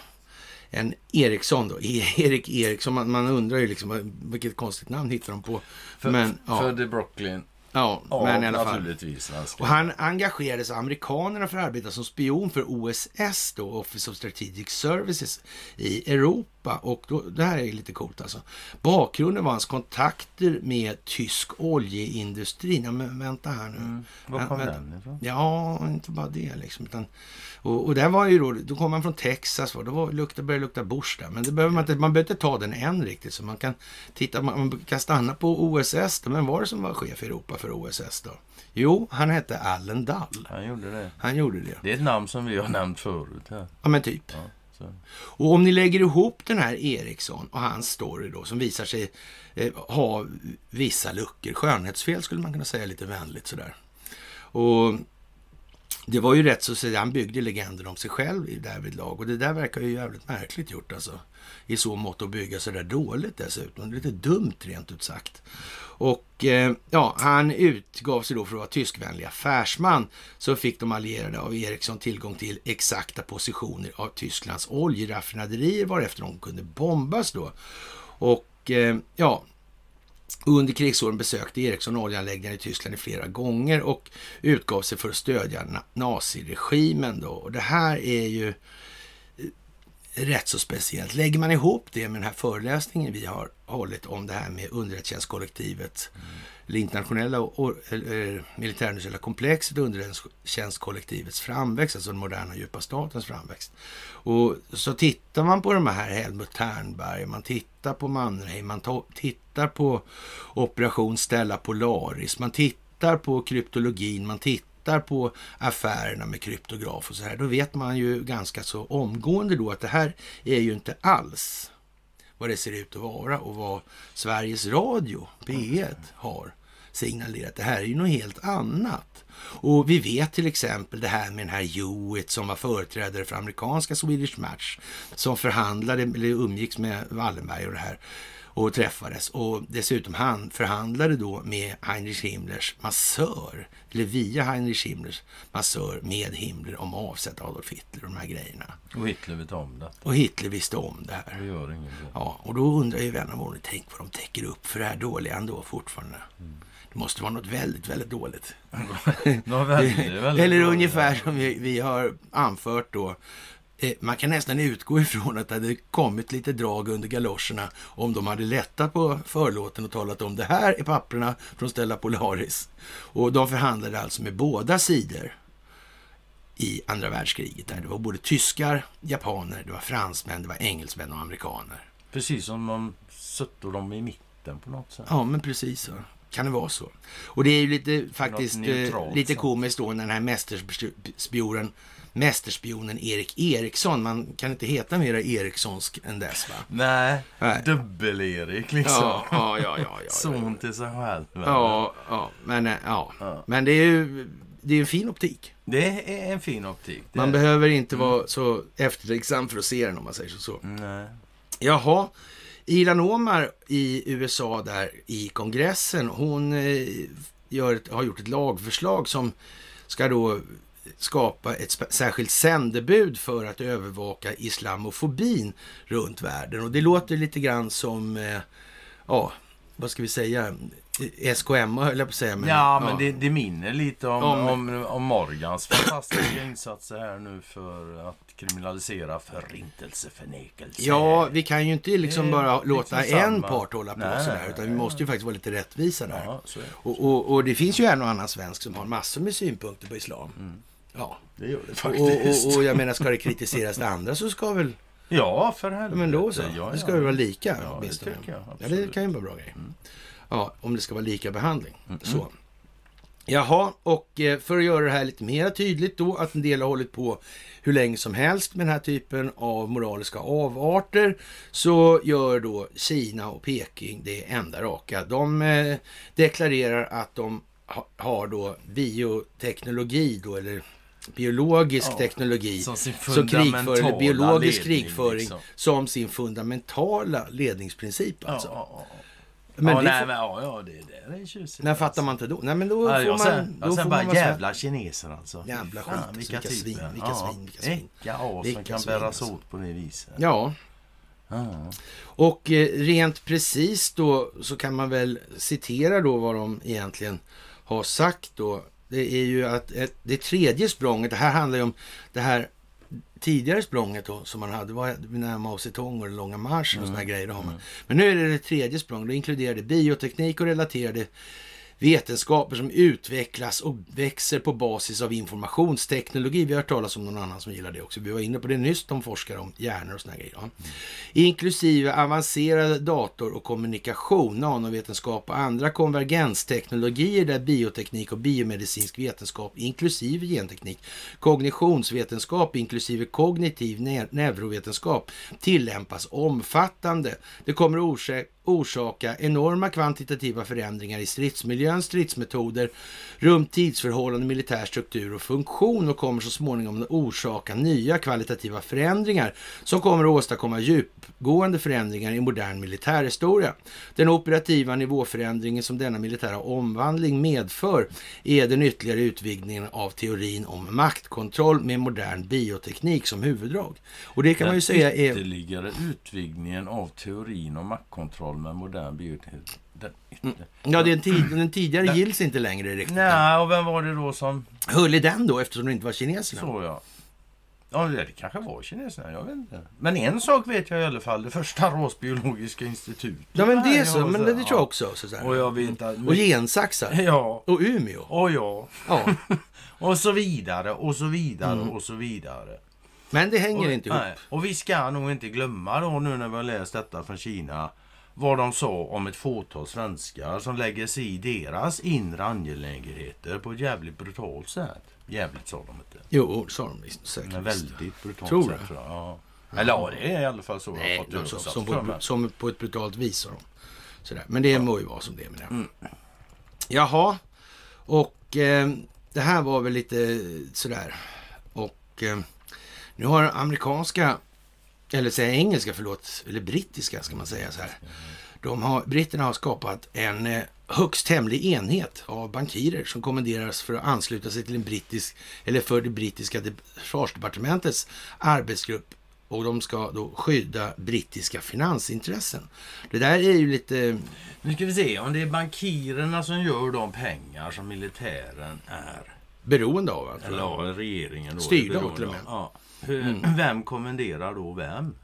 en Eriksson då, E- Erik Eriksson. Man, man undrar ju liksom vilket konstigt namn hittar de på. För, men, ja, Född i Brooklyn. Ja, Ja, men i alla fall. naturligtvis. Och han engagerade sig amerikanerna för att arbeta som spion för OSS, då, Office of Strategic Services, i Europa. Och då, det här är lite coolt alltså. Bakgrunden var hans kontakter med tysk oljeindustri. Ja, men vänta här nu. Mm. Var kom den ifrån? Ja, inte bara det liksom. Utan, och, och där var ju då, då kom han från Texas, va? då var, lukta, började det lukta Bush där. Men det behöver man, inte, man behöver inte ta den än riktigt. Så man kan titta, man, man kan stanna på OSS. Då. Men var det som var chef i Europa för OSS då? Jo, han hette Allen Dull. Han gjorde det. Han gjorde det. Det är ett namn som vi har nämnt förut här. Ja, men typ. Ja, så. Och om ni lägger ihop den här Eriksson och hans story då, som visar sig eh, ha vissa luckor, skönhetsfel skulle man kunna säga lite vänligt sådär. Och det var ju rätt så att säga, han byggde legenden om sig själv i därvidlag. Och det där verkar ju jävligt märkligt gjort alltså. I så mått att bygga sådär dåligt dessutom. Lite dumt rent ut sagt. Och eh, ja, han utgav sig då för att vara tyskvänlig affärsman. Så fick de allierade av Ericsson tillgång till exakta positioner av Tysklands oljeraffinaderier varefter de kunde bombas då. Och eh, ja, under krigsåren besökte Eriksson oljeanläggningar i Tyskland i flera gånger och utgav sig för att stödja naziregimen. Då. Och det här är ju rätt så speciellt. Lägger man ihop det med den här föreläsningen vi har hållit om det här med underrättelsetjänstkollektivet, eller internationella och, militärindustriella komplexet och underrättelsetjänstkollektivets framväxt, alltså den moderna djupa statens framväxt. Och så tittar man på de här Helmut Ternberg, man tittar på Mannerheim, man ta, tittar på Operation Stella Polaris, man tittar på kryptologin, man tittar på affärerna med kryptograf och så här. Då vet man ju ganska så omgående då att det här är ju inte alls vad det ser ut att vara och vad Sveriges Radio, P1, har signalerat. Det här är ju något helt annat. Och vi vet till exempel det här med den här Hewitt som var företrädare för amerikanska Swedish Match som förhandlade, eller umgicks med Wallenberg och det här och träffades. Och dessutom han förhandlade då med Heinrich Himmlers massör, eller via Heinrich Himmlers massör med Himmler om att avsätta Adolf Hitler och de här grejerna. Och Hitler vet om det. Och Hitler visste om det här. Det gör ingenting. Ja, och då undrar ju vän av ordning, tänk vad de täcker upp för det här dåliga ändå fortfarande. Det måste vara något väldigt, väldigt dåligt. Väldigt, väldigt Eller ungefär som vi, vi har anfört då. Eh, Man kan nästan utgå ifrån att det hade kommit lite drag under galoscherna om de hade lättat på förlåten och talat om det här är papperna från Stella Polaris. Och de förhandlade alltså med båda sidor i andra världskriget. Där. Det var både tyskar, japaner, det var fransmän, det var engelsmän och amerikaner. Precis som de sätter dem i mitten på något sätt. Ja, men precis så. Kan det vara så? Och det är ju lite faktiskt eh, lite komiskt då när den här mästerspionen, mästerspionen Erik Eriksson, man kan inte heta mer Erikssonsk än dess va? Nej, Nej. dubbel-Erik liksom. Ja, ja, ja, ja. ja, Son till sig själv. ja, ja, men eh, ja. Ja. Men det är ju det är en fin optik. Det är en fin optik. Det Man är- behöver inte vara så eftertänksam för att se den om man säger så. Nej. Jaha, Ilan Omar i USA där i kongressen, hon eh, ett, har gjort ett lagförslag som ska då skapa ett särskilt sändebud för att övervaka islamofobin runt världen. Och det låter lite grann som, eh, ja, vad ska vi säga, SKMA höll jag på att säga. ja, men det, det minner lite om, Om- om, om Morgans fantastiska insatser här nu för att kriminalisera förintelseförnekelse. Ja, vi kan ju inte liksom bara liksom låta samma. en part hålla på Nej, sådär, utan vi måste ju faktiskt vara lite rättvisa där. Ja. Och, och, och det finns ju en och annan svensk som har massor med synpunkter på islam. Ja. Det gör det Och, faktiskt. och, och jag menar, ska det kritiseras det andra så ska väl... ja, för Ja, helvete. men då så. Ja, Det ska ja. väl vara lika Ja, det åtminstone. tycker jag. Ja, det kan ju vara bra grej. Ja, om det ska vara lika behandling. Mm. Så. Jaha, och eh, för att göra det här lite mer tydligt då, att en del har hållit på hur länge som helst med den här typen av moraliska avarter, så gör då Kina och Peking det enda raka. De eh, deklarerar att de ha, har då bioteknologi då, eller biologisk Ja, teknologi som sin krigföring, fundamentala biologisk ledning, krigföring liksom. som sin fundamentala ledningsprincip alltså. Ja, ja. Men ja, det nej, får, men, ja, ja, det där är tjusigt. när fattar man inte då? Nej men då Ja, får man... sen, då sen får bara man jävla kineser alltså. Jävla Fan, skit, vilka, vilka svin, vilka ja, svin, vilka svin. Vilka as Vilka som kan svin, bäras alltså. åt på det viset. Ja, Ja. och eh, rent precis då så kan man väl citera då vad de egentligen har sagt då. Det är ju att ett, det tredje språnget, det här handlar ju om det här tidigare språnget då, som man hade, var när Mao Zedong och den långa marschen och såna här grejer. Har man. Men nu är det det tredje språnget, då inkluderar det bioteknik och relaterade vetenskaper som utvecklas och växer på basis av informationsteknologi. Vi har hört talas om någon annan som gillar det också. Vi var inne på det nyss, de forskar om hjärnor och såna här grejer. Ja. Inklusive avancerad dator och kommunikation, nanovetenskap och andra konvergensteknologier där bioteknik och biomedicinsk vetenskap inklusive genteknik, kognitionsvetenskap inklusive kognitiv ne- neurovetenskap tillämpas omfattande. Det kommer orsa- orsaka enorma kvantitativa förändringar i stridsmiljön, stridsmetoder, rum, tidsförhållanden, militär struktur och funktion och kommer så småningom att orsaka nya kvalitativa förändringar som kommer att åstadkomma djupgående förändringar i modern militärhistoria. Den operativa nivåförändringen som denna militära omvandling medför är den ytterligare utvidgningen av teorin om maktkontroll med modern bioteknik som huvuddrag. Och det kan man ju säga är... ytterligare utvidgningen av teorin om maktkontroll med modern bioteknik. Den ytterligare- Ja, den, tid, den tidigare gills inte längre riktigt. Nej, och vem var det då som Höll i den då eftersom det inte var kineserna? så ja? Ja, det kanske var kineserna, jag vet inte. Men en sak vet jag i alla fall. Det första rasbiologiska institutet. Ja, men det är så. Men det, tror jag också. Så Och jag vet att... Och gensaxar. Ja, Och Umeå. och ja. Ja. Och så vidare, och så vidare, Mm. och så vidare. Men det hänger och, inte ihop. nej, och vi ska nog inte glömma då nu när vi har läst detta från Kina vad de sa om ett fåtal svenskar som lägger sig i deras inre angelägenheter på ett jävligt brutalt sätt. Jävligt sa de inte. Jo, sa de visst, säkert. Men väldigt brutalt Tror sätt. tror. Ja. Eller ja, det är i alla fall så Nej, de som, översatt som, på, som på ett brutalt vis. sa de. Sådär. Men det må ju vara som det är med det. Mm. Jaha, och eh, det här var väl lite sådär. Och eh, nu har amerikanska, eller säga engelska, förlåt, eller brittiska ska man säga så här. De har, britterna har skapat en eh, högst hemlig enhet av bankirer som kommenderas för att ansluta sig till en brittisk, eller för det brittiska de- försvarsdepartementets arbetsgrupp och de ska då skydda brittiska finansintressen. Det där är ju lite... Nu ska vi se om det är bankirerna som gör de pengar som militären är. beroende av. Alltså. Eller ja, regeringen då. Styrda beroende till och av. med. Ja. Hur, Vem kommenderar då vem?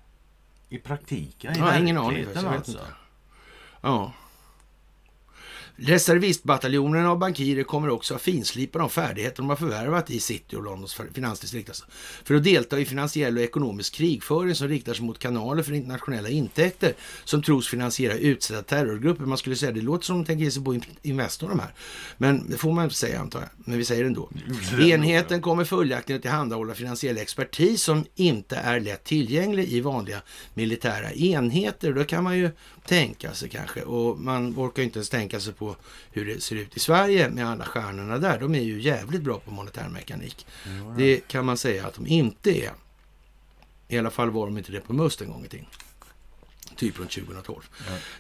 I praktiken, i Jag har ingen aning. verkligheten Jag vet alltså. inte. Ja. Reservistbataljonen av bankirer kommer också att finslipa de färdigheter de har förvärvat i City och Londons finansdistrikt. Alltså, för att delta i finansiell och ekonomisk krigföring som riktar sig mot kanaler för internationella intäkter som tros finansiera utsatta terrorgrupper. Man skulle säga det låter som de tänker ge sig på in- Investor de här. Men det får man inte säga antar jag. Men vi säger det ändå. Enheten kommer följaktligen att tillhandahålla finansiell expertis som inte är lätt tillgänglig i vanliga militära enheter. Då kan man ju tänka sig kanske. Och man orkar inte ens tänka sig på hur det ser ut i Sverige med alla stjärnorna där. De är ju jävligt bra på monetärmekanik. Det kan man säga att de inte är. I alla fall var de inte det på Must en gång i tiden. Typ runt 2012.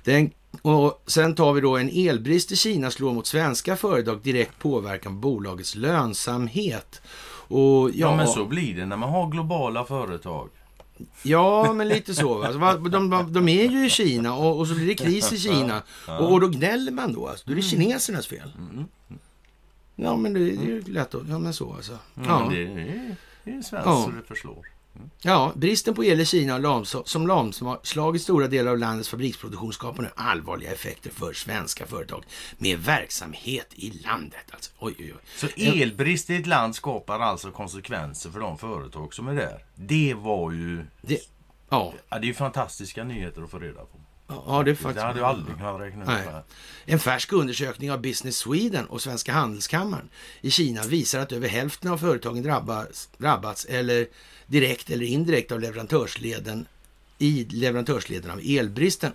Den, och sen tar vi då en elbrist i Kina slår mot svenska företag direkt påverkan på bolagets lönsamhet. Och Ja, ja, men så blir det när man har globala företag. Ja, men lite så. Alltså, de, de, är ju i Kina och, och så blir det kris i Kina. Och, och då gnäller man då. Alltså. Då är det kinesernas fel. Ja, men det, det är ju lätt att... Ja, men så alltså. Ja. Ja. Men det är, det är svenskt Ja. så det förslår. Ja, bristen på el i Kina som lamslagit stora delar av landets fabriksproduktion skapar nu allvarliga effekter för svenska företag med verksamhet i landet. Alltså, oj, oj, oj. Så elbrist i ett land skapar alltså konsekvenser för de företag som är där. Det var ju... Det, ja, Ja, det är ju fantastiska nyheter att få reda på. ja, det är faktiskt... Det hade jag aldrig kunnat räkna ut. Nej. En färsk undersökning av Business Sweden och Svenska Handelskammaren i Kina visar att över hälften av företagen drabbas, drabbats eller direkt eller indirekt av leverantörsleden i leverantörsleden av elbristen.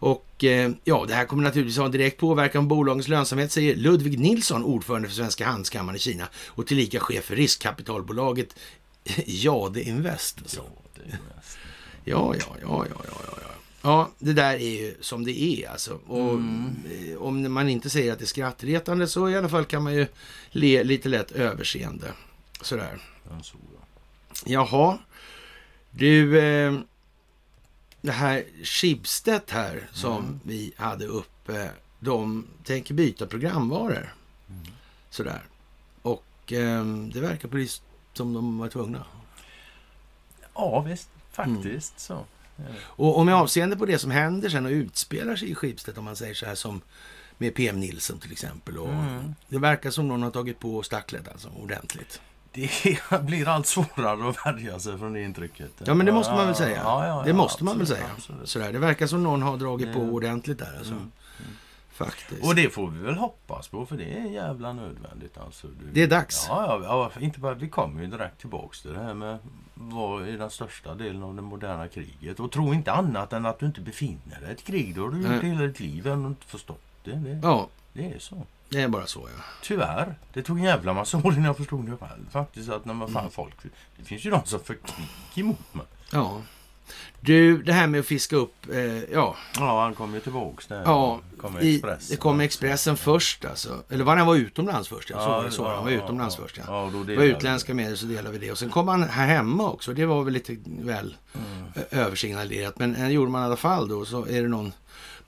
Och eh, ja, det här kommer naturligtvis ha en direkt påverkan på bolagens lönsamhet, säger Ludvig Nilsson, ordförande för Svenska Handelskammaren i Kina och tillika chef för riskkapitalbolaget Jade Invest. Ja, det är mest. Ja, ja, ja, ja, ja, ja. ja. Ja, det där är ju som det är alltså. Och eh, om man inte säger att det är skrattretande så i alla fall kan man ju le lite lätt överseende. Sådär. Ja, så, ja. Jaha. Du, eh, det här Schibsted här som vi hade uppe, de tänker byta programvaror. Sådär. Och eh, det verkar precis som de var tvungna. ja, visst. Faktiskt så. Och, och med avseende på det som händer sen och utspelar sig i Schibsted, om man säger så här som med PM Nilsson till exempel. Och Mm. Det verkar som någon har tagit på stacklet alltså, ordentligt. Det blir allt svårare att värja sig från det intrycket. Ja, men det måste man väl säga. Ja, ja, det ja, måste man väl absolut, säga. absolut. Sådär. Det verkar som någon har dragit på ordentligt där. Alltså. Mm. Faktiskt. Och det får vi väl hoppas på, för det är jävla nödvändigt. Alltså. Du- Det är dags. Ja, ja, inte bara, vi kommer ju direkt tillbaks till det här med vad är den största delen av det moderna kriget. Och tro inte annat än att du inte befinner dig i ett krig. Då har du gjort det hela ditt liv än inte förstått det. Det, Ja, det är så. Det är bara så ja. Tyvärr. Det tog en jävla massa år innan jag förstod det själv. Faktiskt att när man fan folk... Det finns ju de som för krig emot mig. ja. Du, det här med att fiska upp, eh, ja, Ja, han kom ju tillbaks där. ja Kom i, Expressen. det kom Expressen först alltså. Eller var han var utomlands först? Ja, så så. Han var ja, utomlands ja, först ja. ja. då Det var utländska medier så delade vi det. Och sen kom han här hemma också. Det var väl lite väl Mm. översignalerat. Men det gjorde man i alla fall då. Så är det någon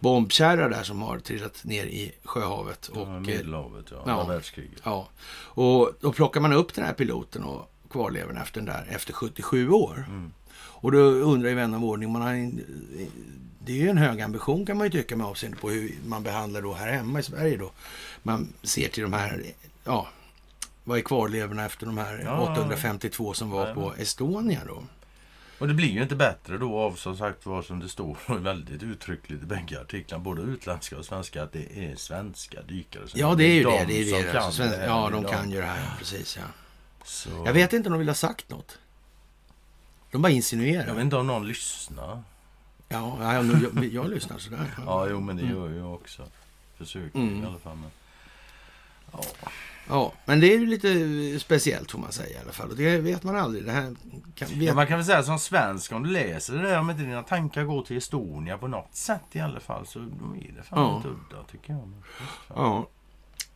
bombkärra där som har trillat ner i sjöhavet. Och, Ja, eh, Medelhavet, ja. ja. Världskriget. ja. och då plockar man upp den här piloten och kvarlevorna efter den där efter 77 år. Mm. Och då undrar ju vän av ordning, man har en, det är ju en hög ambition kan man ju tycka med avseende på hur man behandlar då här hemma i Sverige då. Man ser till de här, ja, vad är kvarlevorna efter de här Ja. 852 som var på Estonia då? Och det blir ju inte bättre då av som sagt vad som det står väldigt uttryckligt i bägge artiklarna, både utländska och svenska, att det är svenska dykare. som- Ja, det är ju de det. det, är det. Alltså, svenska, det här, ja, de kan ju det här, precis ja. Så... Jag vet inte om de vill ha sagt något. De bara Jag insinuerar. vet inte om någon lyssnar. Ja, ja, jag, jag, jag lyssnar sådär. Ja, jo, men det gör jag också. Försöker Mm. i alla fall. Men... Ja. Ja, men det är ju lite speciellt får man säga i alla fall. Och det vet man aldrig. Det här kan, Ja, vet, man kan väl säga som svensk, om du läser det där, om inte dina tankar går till Estonia på något sätt i alla fall, så då är det fan Ja. lite udda tycker jag. Ja.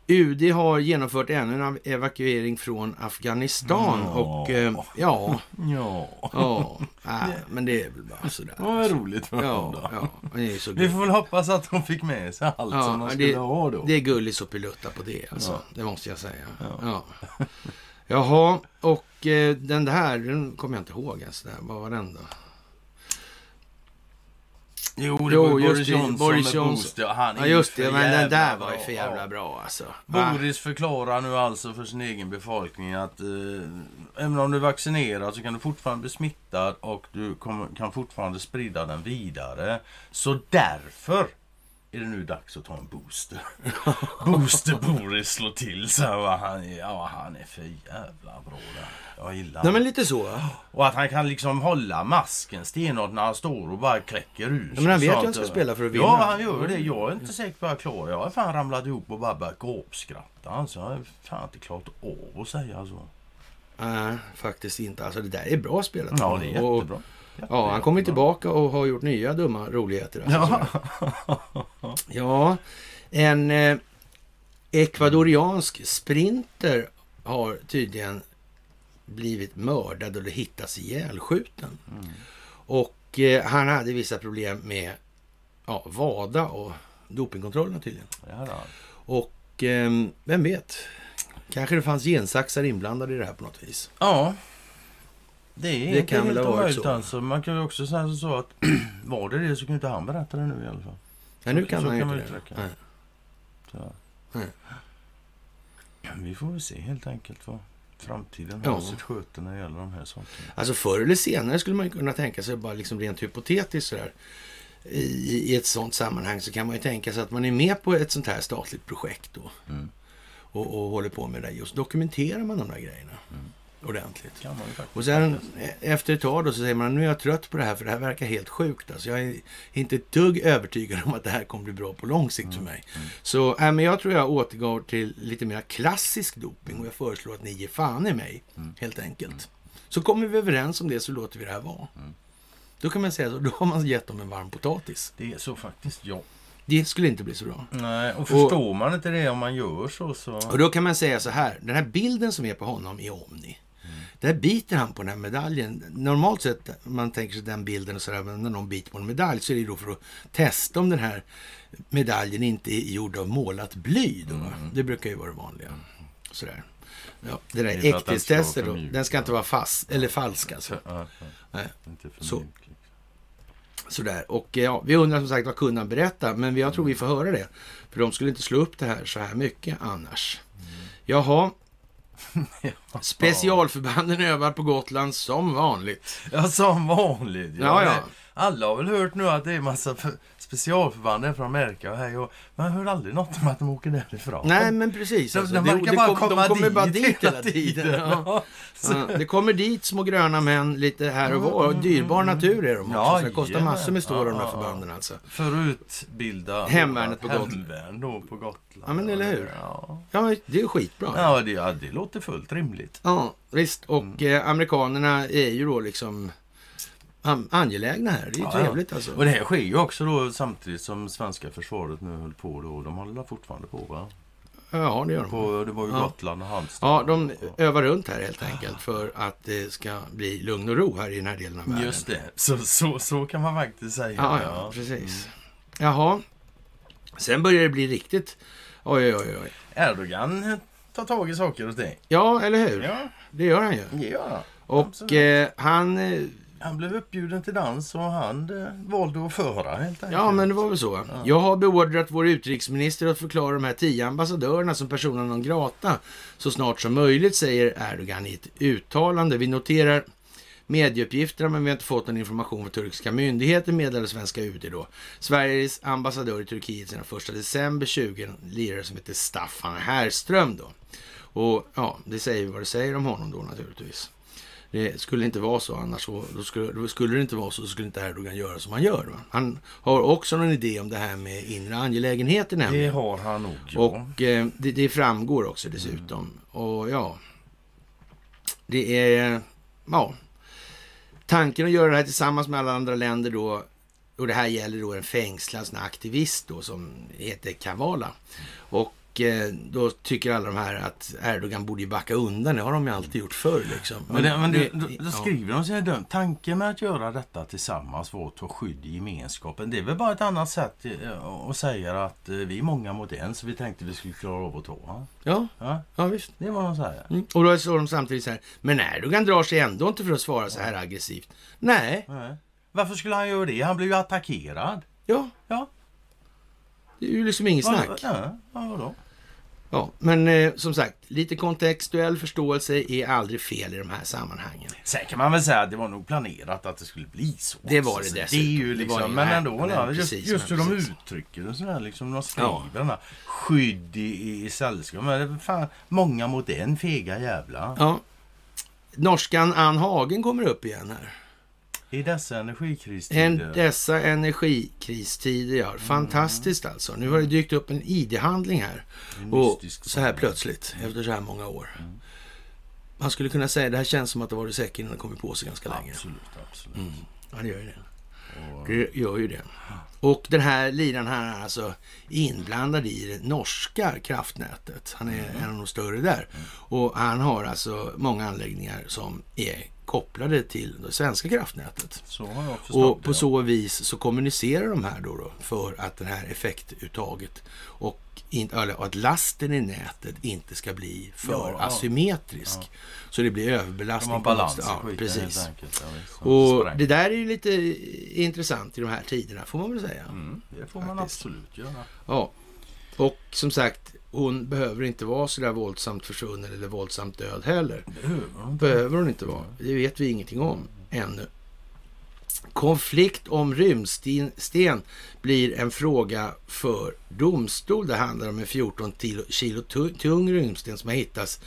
UD har genomfört ännu en evakuering från Afghanistan. Ja. Och eh, ja, Ja, ja. Nej, men det är väl bara sådär. vad roligt för Ja, ja, det är så Vi får väl hoppas att de fick med sig allt Ja, som de det- skulle ha då. Det är gulligt så pilutta på det alltså. Ja. Det måste jag säga. Ja. Ja. Jaha, och eh, den där, den kommer jag inte ihåg ens. Där. Vad var den då? Jo, det Jo, var ju just Boris det, Johnson Boris med Johnson. Boost. Ja, han är Ja ju just det, men den där var ju för jävla bra alltså. Va? Boris förklarar nu alltså för sin egen befolkning att eh, även om du är vaccinerad så kan du fortfarande bli smittad och du kommer, kan fortfarande sprida den vidare. Så därför är det nu dags att ta en booster. booster Boris slår till så här, han, ja, han är för jävla bra där. Jag gillar Nej men lite så. Och att han kan liksom hålla masken stenhårt när han står och bara kläcker ur Ja, men han vet ju att han ska spela för att vinna. Ja, han gör det. Jag är inte säker på att jag klarar Jag har fan ramlat ihop och bara börjat gapskratta. Alltså, jag har fan inte klarat av att säga så. Nej, faktiskt inte. Alltså det där är bra spelat. Ja, det är Och- jättebra. Ja, han kommer tillbaka och har gjort nya dumma roligheter. Alltså. Ja. Ja, en eh, ekvadoriansk sprinter har tydligen blivit mördad eller hittats ihjälskjuten. Mm. Och eh, han hade vissa problem med ja, VADA och dopingkontrollerna tydligen. Ja. Och eh, vem vet, kanske det fanns gensaxar inblandade i det här på något vis. ja. Det är Det inte helt omöjligt så. alltså. Man kan ju också säga så att var det det så kan inte han berätta det nu i alla fall. Ja, nu kan så man ju kan inte det. Nej. Så. Nej. Vi får väl se helt enkelt vad framtiden Ja. har sitt sköte när det gäller de här sakerna. Alltså förr eller senare skulle man kunna tänka sig, bara liksom rent hypotetiskt sådär, i, i ett sånt sammanhang så kan man ju tänka sig att man är med på ett sånt här statligt projekt då. Mm. Och, och håller på med det. Och så dokumenterar man de där grejerna ordentligt. Kan man faktiskt Och sen faktiskt. efter ett tag då så säger man nu är jag trött på det här för det här verkar helt sjukt. Alltså jag är inte ett dugg övertygad om att det här kommer bli bra på lång sikt för mig. Så äh, men jag tror jag återgår till lite mer klassisk doping och jag föreslår att ni ger fan i mig helt enkelt. Så kommer vi överens om det så låter vi det här vara. Då kan man säga så, då har man gett dem en varm potatis. Det är så faktiskt, ja. Det skulle inte bli så bra. Nej, och förstår man inte det om man gör så så... Och då kan man säga så här, den här bilden som är på honom i Omni. Där biter han på den här medaljen. Normalt sett, man tänker sig den bilden och sådär, men när någon biter på en medalj så är det då för att testa om den här medaljen inte är gjord av målat bly. Då, va? Det brukar ju vara det vanliga. Sådär. Ja, det där äkthetstestet då, den ska inte vara fast, eller falsk alltså. Ja. Nej. Så. liksom. Sådär. Och ja, vi undrar som sagt vad kunde han berätta, men jag tror vi får höra det. För de skulle inte slå upp det här så här mycket annars. Jaha, specialförbanden övar på Gotland som vanligt. Ja, som vanligt. Ja, ja. Alla har väl hört nu att det är massa för- specialförband från Amerika och här och Man hör aldrig något om att de åker därifrån. Nej, men precis. de, Alltså, de det, det bara kom, komma de kommer dit bara dit hela tiden. Ja. Ja. Ja, det kommer dit små gröna män lite här och var. Och dyrbar natur är de också. Ja, så det kostar jajamän. massor med stå Ja, de här ja, förbanden alltså. För utbilda Hemvärnet på Gotland. Hemvärn då på Gotland. Ja, men eller hur? Ja, det är ju skitbra. ja, det, det låter fullt rimligt. Ja, visst. Och Mm. eh, amerikanerna är ju då liksom angelägna här. Det är ju Ja, trevligt alltså. Och det här sker ju också då samtidigt som svenska försvaret nu höll på då. De håller fortfarande på va? Ja, det gör de. På, det var ju. Gotland och Halmstad. Ja, de övar runt här helt enkelt för att det ska bli lugn och ro här i den här delen av världen. Just det, så, så, så kan man faktiskt säga. Ja, ja, precis. Jaha. Sen börjar det bli riktigt... Oj, oj, oj. Erdogan tar tag i saker och ting. Ja, eller hur? Ja, Det gör han ju. ja. Och eh, han... Han blev uppbjuden till dans och han eh, valde att föra helt enkelt. ja, men det var väl så. Jag har beordrat vår utrikesminister att förklara de här tio ambassadörerna som personer non grata så snart som möjligt, säger Erdogan i ett uttalande. Vi noterar medieuppgifterna, men vi har inte fått någon information från turkiska myndigheter, meddelade svenska UD då. Sveriges ambassadör i Turkiet sedan 1 december 20, en lirare som heter Staffan Härström då. Och ja, det säger vad det säger om honom då naturligtvis. Det skulle inte vara så annars. Så, då, skulle, då skulle det inte vara så, så skulle inte Erdogan göra som han gör. Va? Han har också någon idé om det här med inre angelägenheter Det nämligen. har han nog, ja. Och eh, det, det framgår också dessutom. Och ja, det är... Ja, tanken att göra det här tillsammans med alla andra länder då. Och det här gäller då en fängslad aktivist då som heter Kavala. Och eh, då tycker alla de här att Erdogan borde ju backa undan. Det har de ju alltid gjort förr liksom. Men, det, men det, då, då ja. skriver de så här dumt. Tanken med att göra detta tillsammans var att ta skydd i gemenskapen. Det är väl bara ett annat sätt eh, att säga att eh, vi är många mot en så vi tänkte vi skulle klara av att ta. Ja, Ja, ja visst. det vad de säger. Mm. Och då står de samtidigt så här. Men Erdogan drar sig ändå inte för att svara så här aggressivt. Nej, Nej. Varför skulle han göra det? Han blev ju attackerad. ja, Ja. det är ju liksom inget snack. Ja, ja, vadå? Ja, men eh, som sagt, lite kontextuell förståelse är aldrig fel i de här sammanhangen. Sen kan man väl säga att det var nog planerat att det skulle bli så. Det var det dessutom. Det är ju Det liksom, ju- men nej, ändå, men ja, just, precis, just hur de uttrycker det sådär liksom. De skriver Ja. den här skydd i, i, sällskap. Men det fan många mot en fega jävla. Ja. Norskan Ann Hagen kommer upp igen här. I dessa En, energikristider. dessa energikristider, ja. Fantastiskt alltså. Nu har det dykt upp en ID-handling här. En Och så här plötsligt, efter så här många år. Man skulle kunna säga det här känns som att det var det säkert innan det kommit på sig ganska länge. Absolut, absolut. Mm. Ja, det gör ju det. Och, Det gör ju det. Och den här liran här är alltså inblandad i det norska kraftnätet. Han är en av de större där. Och han har alltså många anläggningar som är kopplade till det svenska kraftnätet. Och på det. så vis så kommunicerar de här då, då för att det här effektuttaget och in, eller att lasten i nätet inte ska bli för Ja, ja. asymmetrisk. Så det blir De överbelastning. på balans. Ja, precis. Ja, Och det där är ju lite intressant i de här tiderna, får man väl säga. Mm, det får man Faktiskt. absolut göra. Ja. Och som sagt, hon behöver inte vara så där våldsamt försvunnen eller våldsamt död heller. Behöver hon inte vara. Det vet vi ingenting om ännu. Konflikt om rymdsten sten blir en fråga för domstol. Det handlar om en 14 kilo- kilo tu- tung rymdsten som har hittats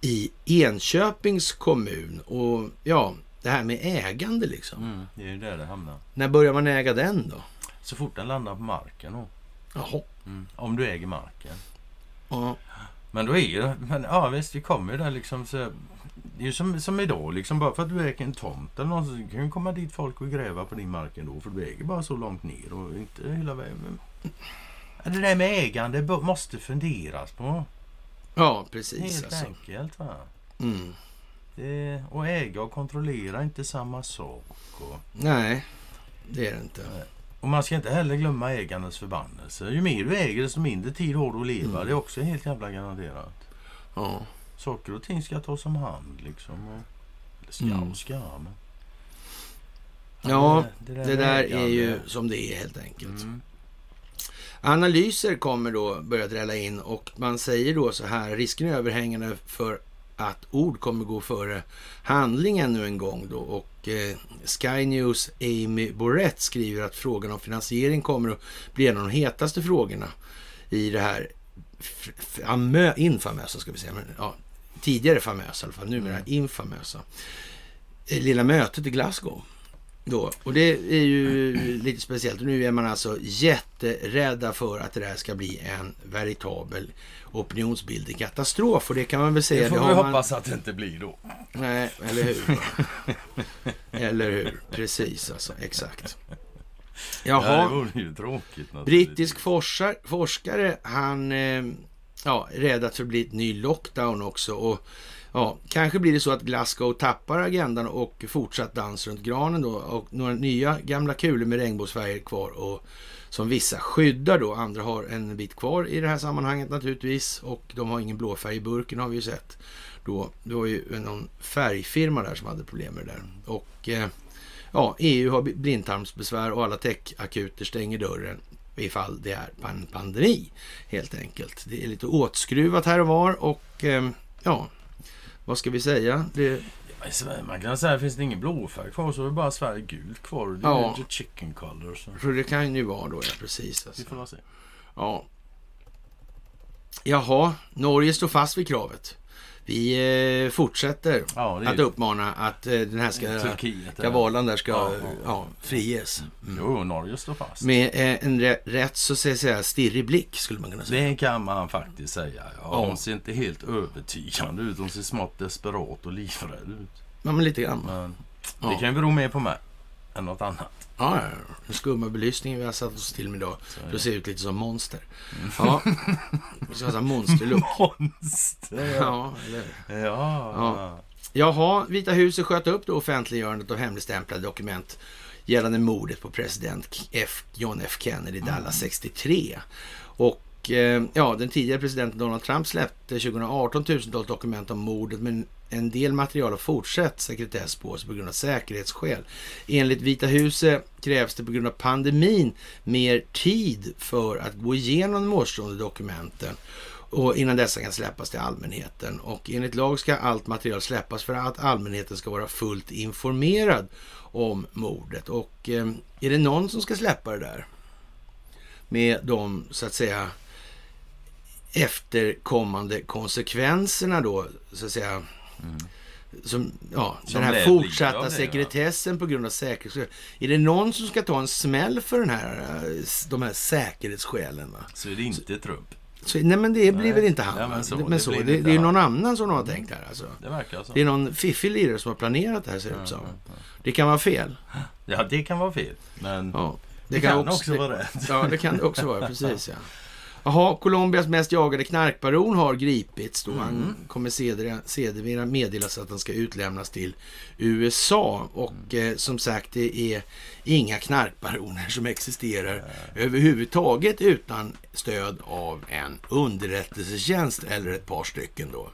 i Enköpings kommun. Och ja, det här med ägande liksom. Mm, det är ju där det hamnar. När börjar man äga den då? Så fort den landar på marken. då. Jaha. Mm. Om du äger marken. Ja. Men då är ju men ja visst vi kommer ju där liksom så Det är ju som, som idag liksom bara för att du äger en tomt eller något så kan ju komma dit folk och gräva på din mark ändå för du äger bara så långt ner och inte hela vägen. Det där med ägande måste funderas på. ja, precis Helt alltså. enkelt va. Mm. Det, och äga och kontrollera är inte samma sak. Och, Nej, det är det inte. Och man ska inte heller glömma ägandets förbannelse. Ju mer du äger desto mindre tid har du att leva. Mm. Det är också helt jävla garanterat. Ja. Saker och ting ska tas om hand liksom. Eller ska Mm. och ska men... Ja, det, Det där är ju som det är helt enkelt. Mm. Analyser kommer då börja drälla in och man säger då så här, risken är överhängande för att ord kommer gå före handling ännu en gång då och eh, Sky News Amy Borrett skriver att frågan om finansiering kommer att bli en av de hetaste frågorna i det här infamösa, ska vi säga, men ja, tidigare famösa i alla fall, numera Mm. infamösa, eh, lilla mötet i Glasgow. Då. Och det är ju lite speciellt. Nu är man alltså jätterädda för att det där ska bli en veritabel opinionsbildning katastrof. Och det kan man väl säga. Det får det vi man... hoppas att det inte blir då. Nej, eller hur? eller hur? Precis alltså, exakt. Ja, det Jaha, vore ju tråkigt brittisk forskar, forskare, han eh, ja, är rädd att det blir ett ny lockdown också. Och ja, kanske blir det så att Glasgow tappar agendan och fortsatt dans runt granen då. Och några nya gamla kulor med regnbågsfärger kvar. Och som vissa skyddar då. Andra har en bit kvar i det här sammanhanget naturligtvis. Och de har ingen blåfärg i burken har vi ju sett. Då, det var ju någon färgfirma där som hade problem med det där. Och eh, ja, EU har blindtarmsbesvär och alla techakuter stänger dörren ifall det är en pandemi helt enkelt. Det är lite åtskruvat här och var och eh, ja, vad ska vi säga? Det, i Sverige, man kan säga finns det ingen blåfärg kvar så är det bara Sverige gult kvar. Det är Ja. chicken color. Så. så det kan ju vara då, ja precis. Vi Alltså. får väl se. Ja. Jaha, Norge står fast vid kravet. Vi eh, fortsätter Ja, att uppmana att eh, den här ska, Turkiet. kavalan där ska Ja, ja, friges. Mm. Jo, Norge står fast. Med eh, en rätt så att säga stirrig blick skulle man kunna säga. Det kan man faktiskt säga. Ja, Ja. De ser inte helt övertygande ut. De ser smått desperat och livrädda ut. Ja, men lite grann. Men det kan ju bero mer på mig än något annat. Ja, ja, den skumma belysningen vi har satt oss till med idag. Det. ser ut lite som monster. Ja, vi ska ha monsterlook. Monster! Ja. Eller ja. Ja. Jaha, Vita huset sköt upp då offentliggörandet av hemligstämplade dokument gällande mordet på president F. John F. Kennedy i Dallas 63. Och Eh, ja, den tidigare presidenten Donald Trump släppte 2018 tusentals dokument om mordet men en del material har fortsatt sekretess på sig på grund av säkerhetsskäl. Enligt Vita huset krävs det på grund av pandemin mer tid för att gå igenom de återstående dokumenten och innan dessa kan släppas till allmänheten. Och enligt lag ska allt material släppas för att allmänheten ska vara fullt informerad om mordet. Och eh, är det någon som ska släppa det där? Med de, så att säga, efterkommande konsekvenserna då, så att säga. Som, ja, Som den här fortsatta det, ja. sekretessen på grund av säkerhetsskäl. Är det någon som ska ta en smäll för den här, eh, de här säkerhetsskälen? Va? Så är det inte Trump. Så, nej men det blir Nej. väl inte han. Ja, va? men så, det, det men så, det, det är han. någon annan som har tänkt här alltså. Det verkar så. Det är någon fiffig lirare som har planerat det här ser det ut som. Ja, ja, Det kan vara fel. Ja, det kan vara fel. Men Ja, det, kan, också vara rätt. Ja, det kan det också vara. Precis ja. Jaha, Colombias mest jagade knarkbaron har gripits. Då Mm. han kommer sedermera- meddelas att han ska utlämnas till USA. Och Mm. eh, som sagt, det är inga knarkbaroner som existerar överhuvudtaget utan stöd av en underrättelsetjänst eller ett par stycken då.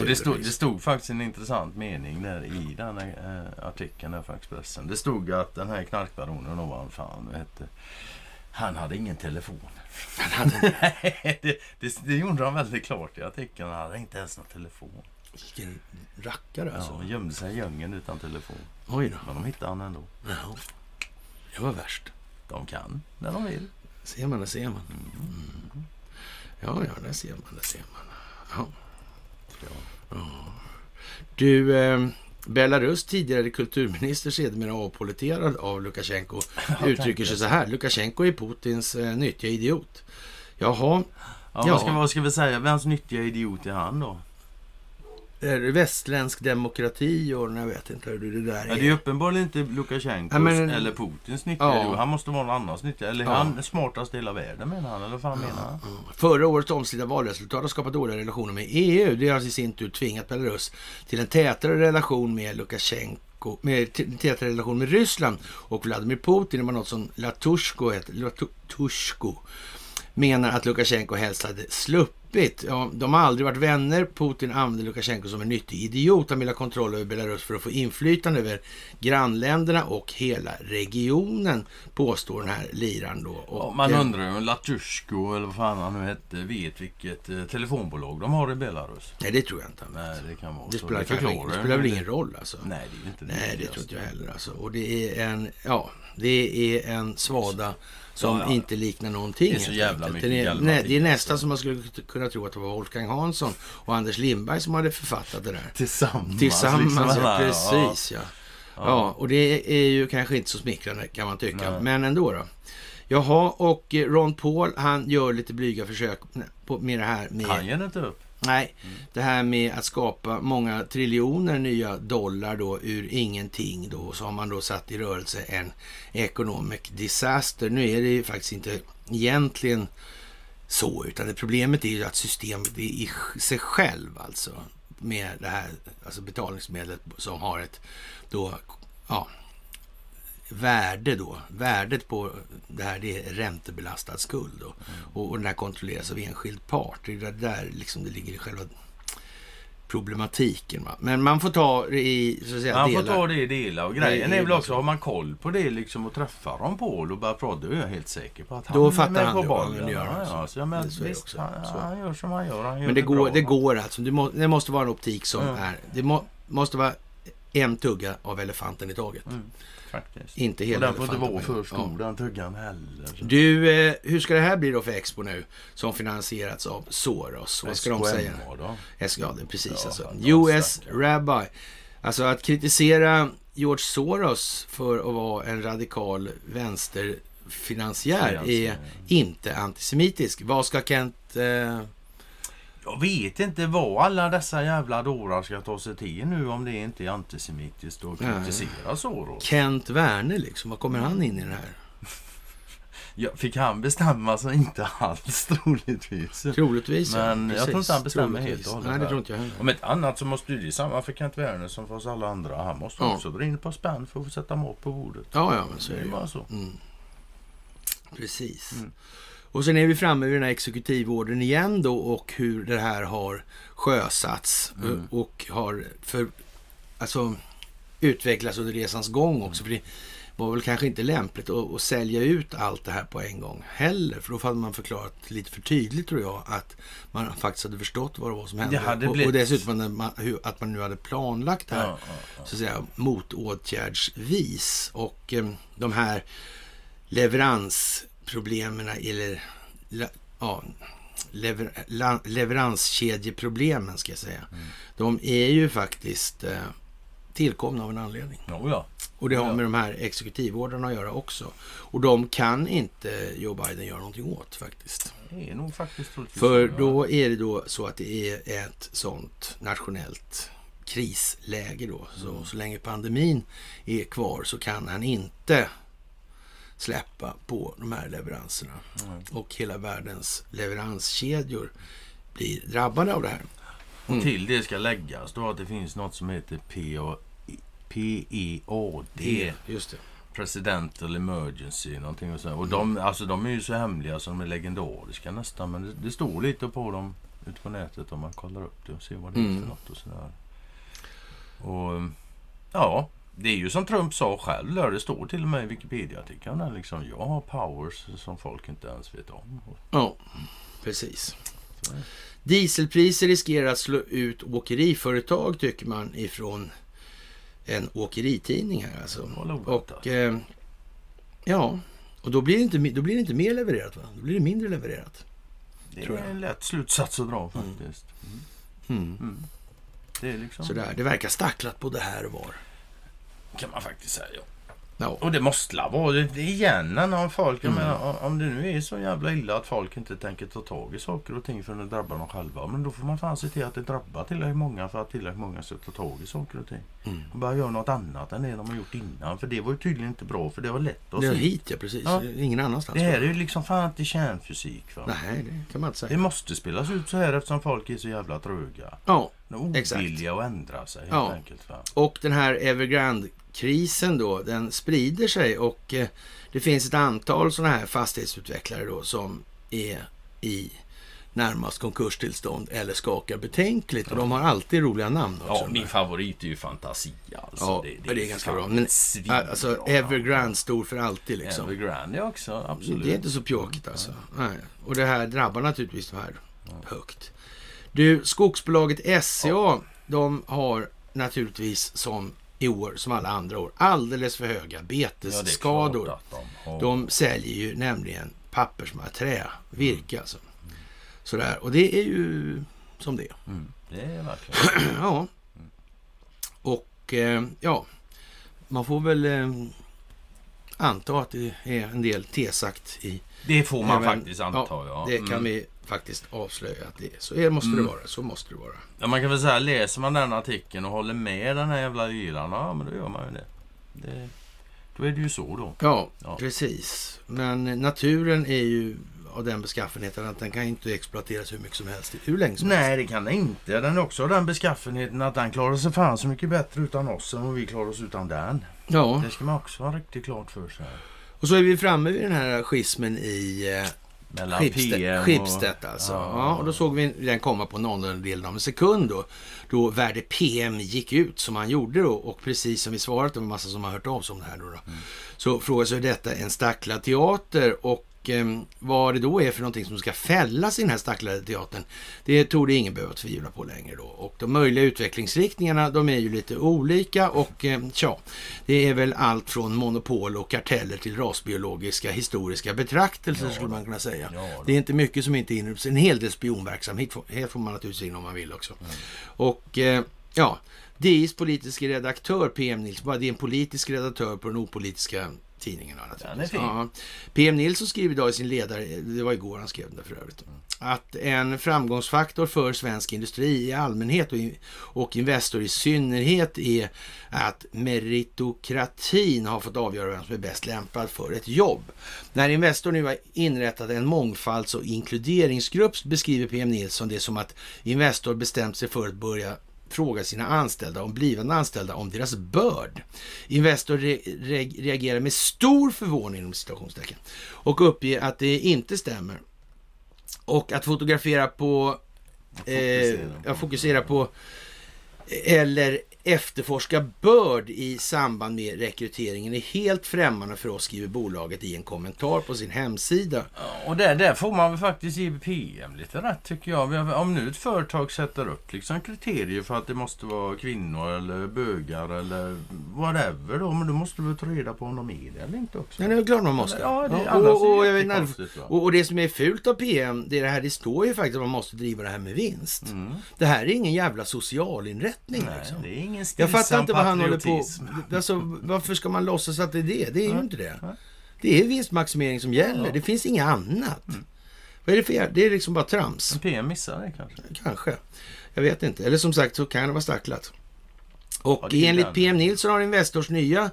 Och det, stod, det stod faktiskt en intressant mening där i den här, eh, artikeln där för Expressen. Det stod att den här knarkbaronen, vad han fan hette, han hade ingen telefon. Nej, det, det, det gjorde han väldigt klart i artikeln. Han hade inte ens någon telefon. Vilken rackare Ja, alltså. han gömde sig i djungeln utan telefon. Oj då. Men de hittade han ändå. Ja. Det var värst. De kan när de vill. Ser man, det ser man. Mm. Ja, ja, där ser man, där ser man. Ja. Ja. Du, eh, Belarus tidigare kulturminister, sedermera avpoliterad av Lukasjenko, uttrycker sig så här. Lukasjenko är Putins eh, nyttiga idiot. Jaha, Ja, Ja. Vad, ska, vad ska vi säga? Vems nyttiga idiot är han då? Västländsk demokrati och jag vet inte hur det där Ja, är. det är uppenbarligen inte Lukasjenkos Ja, men- eller Putins Ja. idiot. Han måste vara någon annans nyttiga. Eller Ja. han är smartast i hela världen menar han. Eller vad fan menar han? Förra årets omstridda valresultat har skapat dåliga relationer med EU. Det har i sin tur tvingat Belarus till en tätare relation med Lukasjenko med tätare relation med Ryssland och Vladimir Putin. Det var något som Latushko heter, Latushko menar att Lukasjenko helst hade sluppit. Ja, de har aldrig varit vänner. Putin använder Lukasjenko som en nyttig idiot. Han vill ha kontroll över Belarus för att få inflytande över grannländerna och hela regionen, påstår den här liran då. Ja, Och, man eh, undrar ju om Latushko eller vad fan han nu hette vet vilket eh, telefonbolag de har i Belarus. Nej, det tror jag inte. Nej, det kan vara Det spelar, kanske, förklarar det spelar väl det. ingen roll alltså. Nej, det är inte det. Nej, det tror inte jag heller alltså. Och det är en, ja, det är en svada som Ja, ja. inte liknar någonting. Det är så jävla mycket det är, det är nästan som man skulle kunna tro att det var Wolfgang Hansson och Anders Lindberg som hade författat det där. Tillsammans. Tillsammans, liksom, ja, precis ja. ja. och det är ju kanske inte så smickrande kan man tycka. Nej. Men ändå då. Jaha, och eh, Ron Paul han gör lite blyga försök med det här med... Han ger inte upp. Nej, det här med att skapa många triljoner nya dollar då ur ingenting då, så har man då satt i rörelse en economic disaster. Nu är det ju faktiskt inte egentligen så, utan det problemet är ju att systemet är i sig själv alltså med det här alltså betalningsmedlet som har ett då, ja, värde då. Värdet på det här det är räntebelastad skuld då. Och, och den här kontrolleras av enskild part. Det är där- liksom det ligger i själva problematiken. Va? Men man får ta det i så att säga, Man får delar. ta det i delar. Och Det grejen är väl också, så. har man koll på det liksom och träffar Ron Paul och börjar prata, då är jag helt säker på att han Då fattar han han bollen. gör, Ja, alltså. ja, så jag men, Det det visst, också. han, han gör som han gör. Han gör Men det går, bra. det går alltså. Det, må, det måste vara en optik som Ja. är... Det må, måste vara en tugga av elefanten i taget. Mm, faktiskt. Inte Och hela den får inte vara för stor den tuggan heller. Så- Du, eh, hur ska det här bli då för Expo nu? Som finansierats av Soros. Vad ska de säga? SKMA då? Ja, det är precis Ja, alltså. US. Rabbi. Alltså att kritisera George Soros för att vara en radikal vänsterfinansiär är inte antisemitisk. Vad ska Kent... Eh, Jag vet inte vad alla dessa jävla dårar ska ta sig till nu om det inte är antisemitiskt och Nej. kritisera Soros. Kent Werner liksom, vad kommer han in i den här? Ja, fick han bestämma så inte alls troligtvis. Troligtvis, ja. Men jag tror inte han bestämmer helt och hållet Nej, det tror inte jag heller. Om ett annat så måste ju det samma för Kent Werner som för oss alla andra. Han måste Ja. också dra in på spänn för att få sätta mat på bordet. Ja, ja, men så Det är är det ju. bara så. Mm. Precis. Mm. Och sen är vi framme vid den här exekutivordern igen då och hur det här har sjösatts Mm. och har för, alltså, utvecklats under resans gång också. För det var väl kanske inte lämpligt att, att sälja ut allt det här på en gång heller. För då hade man förklarat lite för tydligt tror jag att man faktiskt hade förstått vad det var som hände. Hade och, och blivit- dessutom att man, nu hade planlagt det här Ja, ja, ja. så att säga, motåtgärdsvis. Och eh, de här leveransproblemen eller ja, lever, la, leveranskedjeproblemen ska jag säga. Mm. De är ju faktiskt eh, tillkomna av en anledning. Jo, ja. Och det har Ja. med de här exekutivordrarna att göra också. Och de kan inte Joe Biden göra någonting åt faktiskt. Det är nog faktiskt troligtvis För ja. då är det då så att det är ett sånt nationellt krisläge då. Så, Mm. så länge pandemin är kvar så kan han inte släppa på de här leveranserna. Mm. Och hela världens leveranskedjor blir drabbade av det här. Mm. Till det ska läggas då att det finns något som heter PEAD. Just det. Presidential Emergency. Någonting och så. Och de, alltså, de är ju så hemliga som de är legendariska nästan. Men det, det står lite på dem ute på nätet om man kollar upp det och ser vad det är Mm. för något och sådär. Och ja, det är ju som Trump sa själv. Det står till och med i Wikipedia-artikeln liksom. Jag har powers som folk inte ens vet om. Ja, precis. så. Dieselpriser riskerar att slå ut åkeriföretag tycker man ifrån en åkeritidning här alltså. Och eh, ja, och då blir, det inte, då blir det inte mer levererat va? Då blir det mindre levererat. Det är en lätt slutsats att dra faktiskt. Mm. Mm. Mm. Det är liksom... Sådär, det verkar stacklat både här och var. Kan man faktiskt säga. Ja. Och det måste la vara det det igen när folk, jag Mm. menar, om- om det nu är så jävla illa att folk inte tänker ta tag i saker och ting för att det drabbar dem själva. Men då får man fan se till att det drabbar tillräckligt många för att tillräckligt många ska ta tag i saker och ting. Mm. Och bara göra något annat än det de har gjort innan. För det var ju tydligen inte bra för det var lätt att det är hit ja, precis. Ja. Ingen annanstans. Det här är ju liksom fan inte kärnfysik. Va? Nej, det kan man inte Det säga. måste spelas ut så här eftersom folk är så jävla tröga. Ja, ovilliga att ändra sig helt Ja. enkelt. Va? och den här Evergrande-krisen då, den sprider sig och eh, det finns ett antal sådana här fastighetsutvecklare då som är i närmast konkurstillstånd eller skakar betänkligt. Och de har alltid roliga namn också. Ja, min favorit är ju Fantasia. Alltså. Ja, det är ganska bra. Men, Alltså. Evergrande stor för alltid liksom. Evergrande också, absolut. Det är inte så pjåkigt alltså. Nej. Och det här drabbar naturligtvis de här högt. Du, skogsbolaget SCA, de har naturligtvis som i år, som alla andra år, alldeles för höga Ja, betesskador. att de har. De säljer ju nämligen pappersmaträ, virke alltså. Sådär, och det är ju som det. Mm, det är verkligen. Ja. Och eh, ja, man får väl eh, anta att det är en del tesagt i Det får man Även- faktiskt anta, ja. Det kan Mm. vi faktiskt avslöja att det är. Så är, måste det Mm. vara. Så måste det vara. Ja, man kan väl säga, läser man den artikeln och håller med den här jävla yran, ja men då gör man ju det. det. Då är det ju så då. Ja, Ja. precis. Men naturen är ju av den beskaffenheten att den kan inte exploateras hur mycket som helst, hur länge som helst. Nej, det kan den inte. Den är också av den beskaffenheten att den klarar sig fan så mycket bättre utan oss än vad vi klarar oss utan den. Ja, Det ska man också ha riktigt klart för sig. och så är vi framme vid den här schismen i eh, Mellan Schibsted, PM och... Schibsted alltså. Ja. Ja. och då såg vi den komma på någon del av en sekund då. Då värde PM gick ut som han gjorde då. Och precis som vi svarat, det var en massa som har hört av sig om det här då. då Mm. Så frågar sig detta en stacklad teater och Och eh, vad det då är för någonting som ska fällas i den här stacklade teatern, det tror det ingen behöver tvivla på längre då. Och de möjliga utvecklingsriktningarna, de är ju lite olika och eh, tja, det är väl allt från monopol och karteller till rasbiologiska historiska betraktelser Ja, skulle man kunna säga. Ja, det är inte mycket som inte inryms. En hel del spionverksamhet här får man naturligtvis in om man vill också. Och eh, ja, DIs politiska redaktör PM Nilsson, det är en politisk redaktör på den opolitiska naturligtvis. Den är fin. Ja. PM Nilsson skriver idag i sin ledare, det var igår han skrev det för övrigt, att en framgångsfaktor för svensk industri i allmänhet och, och Investor i synnerhet är att meritokratin har fått avgöra vem som är bäst lämpad för ett jobb. När Investor nu har inrättat en mångfalds och inkluderingsgrupp beskriver PM Nilsson det som att Investor bestämt sig för att börja fråga sina anställda, om blivande anställda, om deras börd. Investor re re reagerar med stor förvåning inom citationstecken och uppger att det inte stämmer. Och att fotografera på, eh, Fokusera. ja, fokusera på eller efterforska börd i samband med rekryteringen är helt främmande för oss, skriver bolaget i en kommentar på sin hemsida. Och där, där får man väl faktiskt ge PM lite rätt tycker jag. Om nu ett företag sätter upp liksom kriterier för att det måste vara kvinnor eller bögar eller whatever då. Men då måste du väl ta reda på om de är det eller inte också. Ja, det är klart man måste. Ja, det, Ja, det och det som är fult av PM, det är det här, det står ju faktiskt att man måste driva det här med vinst. Mm. Det här är ingen jävla socialinrättning Nej, liksom. Ingen Jag fattar inte vad han håller på... Alltså, varför ska man låtsas att det är det? Det är ju inte det. Det är vinstmaximering som gäller. Mm. Det finns inget annat. Vad är det för jä- Det är liksom bara trams. Men PM missar det kanske. Kanske. Jag vet inte. Eller som sagt så kan det vara stacklat. Och Ja, enligt. PM Nilsson har Investors nya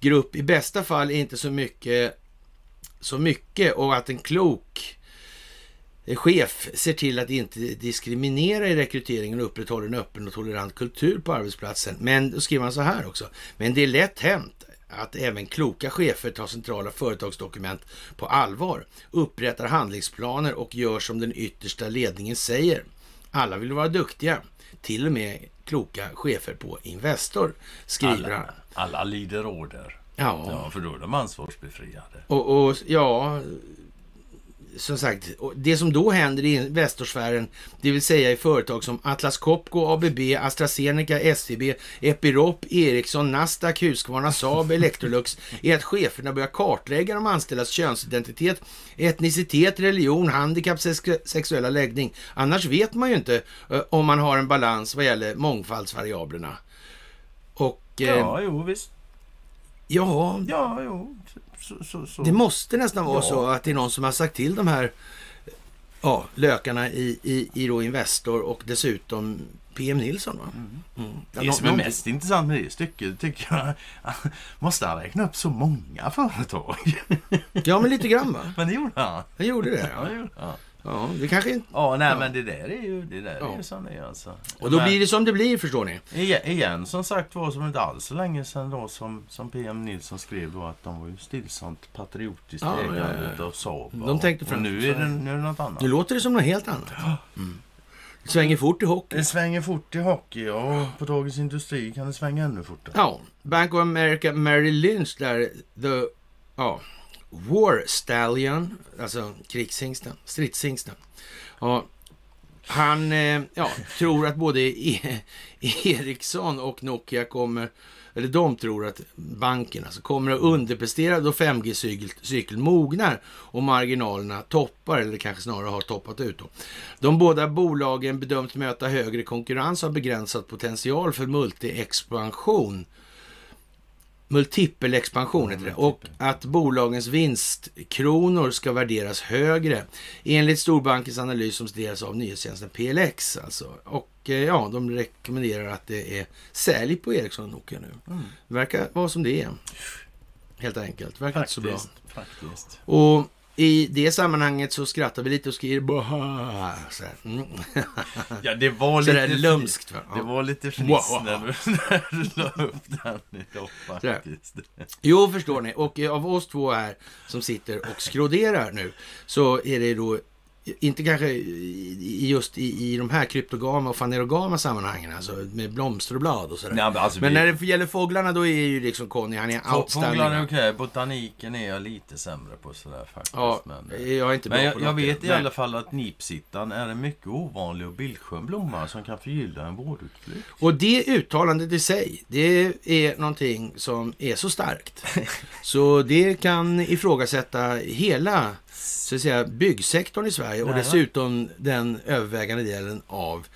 grupp i bästa fall inte så mycket, så mycket och att en klok chef ser till att inte diskriminera i rekryteringen och upprätthåller en öppen och tolerant kultur på arbetsplatsen. Men då skriver man så här också. Men det är lätt hänt att även kloka chefer tar centrala företagsdokument på allvar, upprättar handlingsplaner och gör som den yttersta ledningen säger. Alla vill vara duktiga, till och med kloka chefer på Investor, skriver han. Alla, alla lider order. Ja, Ja, för då är de ansvarsbefriade. och, och ja, som sagt, det som då händer i Investorsfären, det vill säga i företag som Atlas Copco, ABB, AstraZeneca, SCB, Epiroc, Ericsson, Nasdaq, Husqvarna, Saab, Electrolux, är att cheferna börjar kartlägga de anställdas könsidentitet, etnicitet, religion, handikapp, sex sexuella läggning. Annars vet man ju inte eh, om man har en balans vad gäller mångfaldsvariablerna. Och eh, ja, Ja, jo visst. ja, Ja, jo. Så, så, så. det måste nästan vara Ja. så att det är någon som har sagt till de här ja, lökarna i, i, i då Investor och dessutom PM Nilsson. Va? Mm. Ja, Det nå- som är någonting- mest intressant med det stycket tycker jag, måste han räkna upp så många företag? Ja, men lite grann va? Men det gjorde han. Jag gjorde det. Ja, det Ja, gjorde han. Ja det kanske inte... Ja, nej Ja. men det där är ju, det där Ja. är ju som det är alltså. Och då Men blir det som det blir, förstår ni. igen, igen, som sagt var, som inte alls så länge sedan då som, som PM Nilsson skrev då att de var ju stillsamt patriotiskt Ja, ja, ägande ja, ja. av Saab. De tänkte och nu är, det, nu är det något annat. Nu låter det som något helt annat. Mm. Det svänger fort i hockey. Det svänger fort i hockey och på Dagens Industri kan det svänga ännu fortare. Ja, Bank of America Merrill Lynch där, the, ja, War Stallion, alltså krigshingsten, stridshingsten. Ja, han eh, ja, tror att både e Ericsson och Nokia kommer, eller de tror att banken alltså, kommer att underprestera då 5G-cykeln mognar och marginalerna toppar, eller kanske snarare har toppat ut. Då. De båda bolagen bedöms möta högre konkurrens och har begränsad potential för multiexpansion multipelexpansion heter det. Och att bolagens vinstkronor ska värderas högre enligt storbankens analys som studeras av nyhetstjänsten PLX. Alltså. Och eh, ja, de rekommenderar att det är sälj på Ericsson och Nokia nu. Mm. Verkar vara som det är. Helt enkelt. Verkar inte så bra. Faktiskt. Faktiskt. Och i det sammanhanget så skrattar vi lite och skriver Baha! så här. Mm. Ja, det var Så lite... där lumskt. Va? Det Ja. var lite fniss Wow. när du, när du la upp den idag faktiskt. Jo, förstår ni. Och eh, av oss två här som sitter och skroderar nu så är det då inte kanske just i, i de här kryptogama och fanerogama sammanhangen, alltså med blomster och blad och sådär. Nej, men alltså, Men vi- när det gäller fåglarna då är ju liksom Conny, han är outstanding. Fåglarna är okej, botaniken är jag lite sämre på sådär faktiskt. Ja, men, eh, jag är inte bra men jag, på jag vet i alla fall att nipsittan är en mycket ovanlig och bildskön blomma som kan förgylla en vårutflykt. Och det uttalandet i sig, det är någonting som är så starkt. Så det kan ifrågasätta hela så att säga, byggsektorn i Sverige och dessutom den övervägande delen av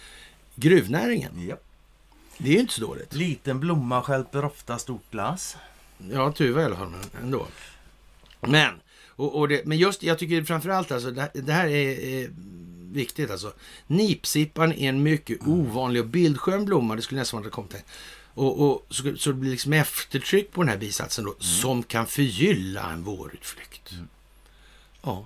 gruvnäringen. Japp. Det är ju inte så dåligt. Liten blomma stjälper ofta stort glas. Ja, Tuva fall, men ändå. Men, och, och det, men just jag tycker framförallt alltså, det, det här är, är viktigt alltså. Nipsippan är en mycket ovanlig och bildskön blomma. Det skulle nästan vara kommit och, och så, så det blir liksom eftertryck på den här bisatsen då, som kan förgylla en vårutflykt. Ja,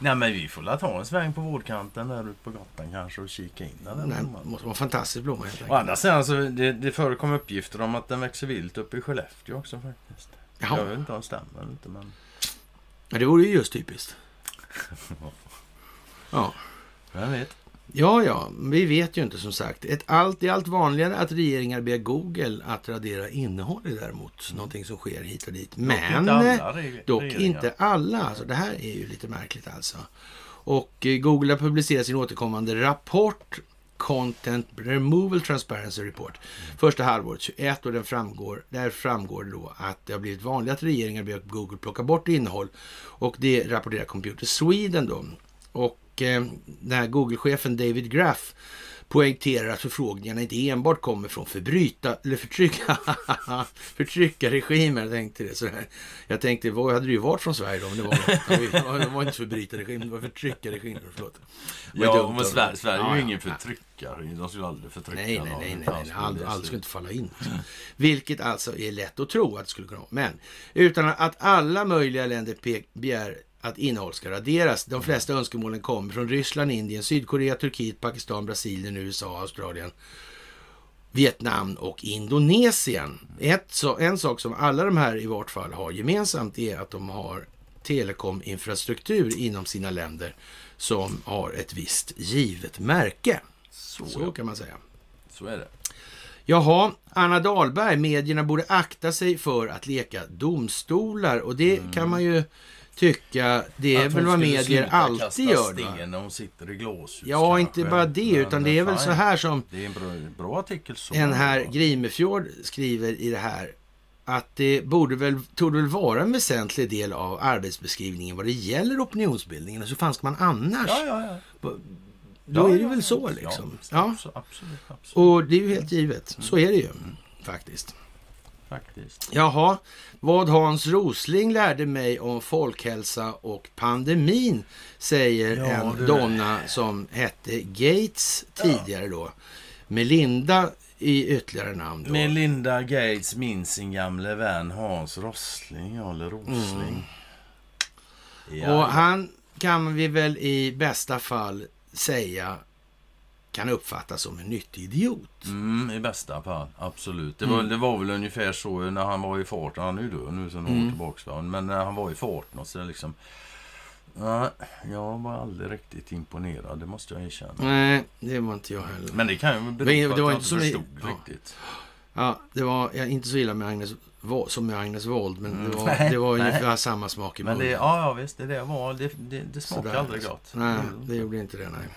Nej men vi får la ta en sväng på vårdkanten där ute på gatan kanske och kika in den blomman. måste vara fantastisk blomma helt Å andra sidan så det, det förekom uppgifter om att den växer vilt uppe i Skellefteå också faktiskt. Jag Jaha, vet inte om det stämmer inte men... ja, det vore ju just typiskt. Ja. Vem vet? Ja, ja, vi vet ju inte som sagt. Ett allt, det är allt vanligare att regeringar ber Google att radera innehåll är däremot någonting som sker hit och dit. Men Mm. inte alla dock inte alla. Alltså, det här är ju lite märkligt alltså. Och eh, Google har publicerat sin återkommande rapport Content Removal Transparency Report första halvåret 21 och den framgår, där framgår det då att det har blivit vanligt att regeringar ber Google plocka bort innehåll och det rapporterar Computer Sweden då. Och eh, den här Google-chefen David Graff poängterar att förfrågningarna inte enbart kommer från förbryta, eller förtrycka, förtryckarregimer. Jag tänkte det sådär. Jag tänkte, vad hade det ju varit från Sverige då? Men det var, det var inte förbrytarregim, det var förtryckarregim. Förlåt. Var Ja, men Sverige, Sverige är ju ingen förtryckare. De skulle aldrig förtrycka Nej, nej, någon. nej, nej, nej, skulle Allt, allt ut. inte falla in. Vilket alltså är lätt att tro att det skulle kunna vara. Men utan att alla möjliga länder begär att innehåll ska raderas. De flesta önskemålen kommer från Ryssland, Indien, Sydkorea, Turkiet, Pakistan, Brasilien, USA, Australien, Vietnam och Indonesien. Ett, så, en sak som alla de här i vart fall har gemensamt är att de har telekominfrastruktur inom sina länder som har ett visst givet märke. Så, Så kan man säga. så är det. Jaha, Anna Dahlberg, medierna borde akta sig för att leka domstolar och det kan man ju tycka, det är Att väl vad medier alltid gör. sten Va? när hon sitter i glashus Ja, kanske. inte bara det, Men, utan det är väl så här som Det är en bra, bra artikel så. en här Grimefjord skriver i det här att det borde väl, torde väl vara en väsentlig del av arbetsbeskrivningen vad det gäller opinionsbildningen. Så fan ska man annars? Ja, ja, ja. Då är det väl så liksom. Ja, absolut, absolut, absolut. och det är ju helt givet. Så är det ju faktiskt. Faktiskt. Jaha, vad Hans Rosling lärde mig om folkhälsa och pandemin, säger Ja, en donna som hette Gates tidigare då. Melinda i ytterligare namn då. Melinda Gates minns sin gamle vän Hans Rosling, ja, eller Rosling. Ja, och han kan vi väl i bästa fall säga kan uppfattas som en nyttig idiot. Mm, I bästa fall, absolut. Det var, Mm. det var väl ungefär så när han var i farten. Han är ju död nu sedan några Mm. år tillbaka. Men när han var i farten och så liksom... Nej, jag var aldrig riktigt imponerad, det måste jag erkänna. Nej, det var inte jag heller. Men det kan ju bero på att jag inte förstod ja. riktigt. Ja, det var ja, inte så illa med Agnes, som med Agnes Wold, men det Mm. var, Nej, det var nej. ungefär samma smak i Men det, munnen. ja, ja visst, det var... Det, det, det smakade Sådär, aldrig gott. Nej, Mm. det gjorde inte det, nej.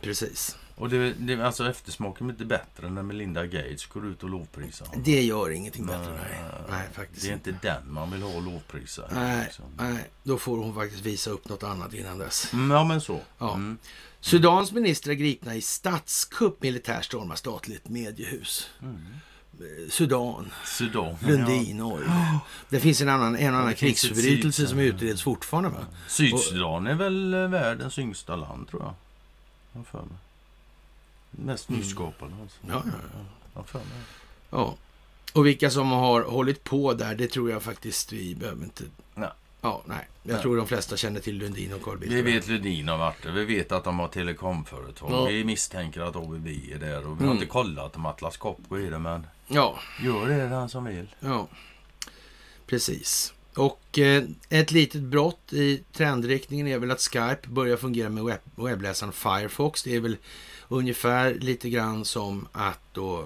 Precis. Och det, det, alltså eftersmaken är inte bättre när Melinda Gates går ut och lovprisar honom. Det gör ingenting bättre, Nej, nej. Nej, faktiskt Det är inte den man vill ha lovprisa. Nej, liksom. nej, då får hon faktiskt visa upp något annat innan dess. Mm, ja, men så. Ja. Mm. Sudans ministrar gripna i statskupp, militär stormar statligt mediehus. Mm. Eh, Sudan, Sudan. Lundin, Norge. Det finns en annan, en annan krigsförbrytelse syd- som utreds fortfarande, va? Sydsudan är väl eh, världens yngsta land, tror jag. Jag för mig. Mest Mm. nyskapade. Alltså. Ja, ja, ja. Ja. Och vilka som har hållit på där, det tror jag faktiskt vi behöver inte... Nej. Ja, nej. Jag Nej. tror de flesta känner till Lundin och Carl Bildt. Vi vet Lundin har varit där. Vi vet att de har telekomföretag. Ja. Vi misstänker att ABB är där. Och vi Mm. har inte kollat om Atlas Copco är det, men Ja, gör det den som vill. ja. Precis. Och eh, ett litet brott i trendriktningen är väl att Skype börjar fungera med webb webbläsaren Firefox. Det är väl ungefär lite grann som att då,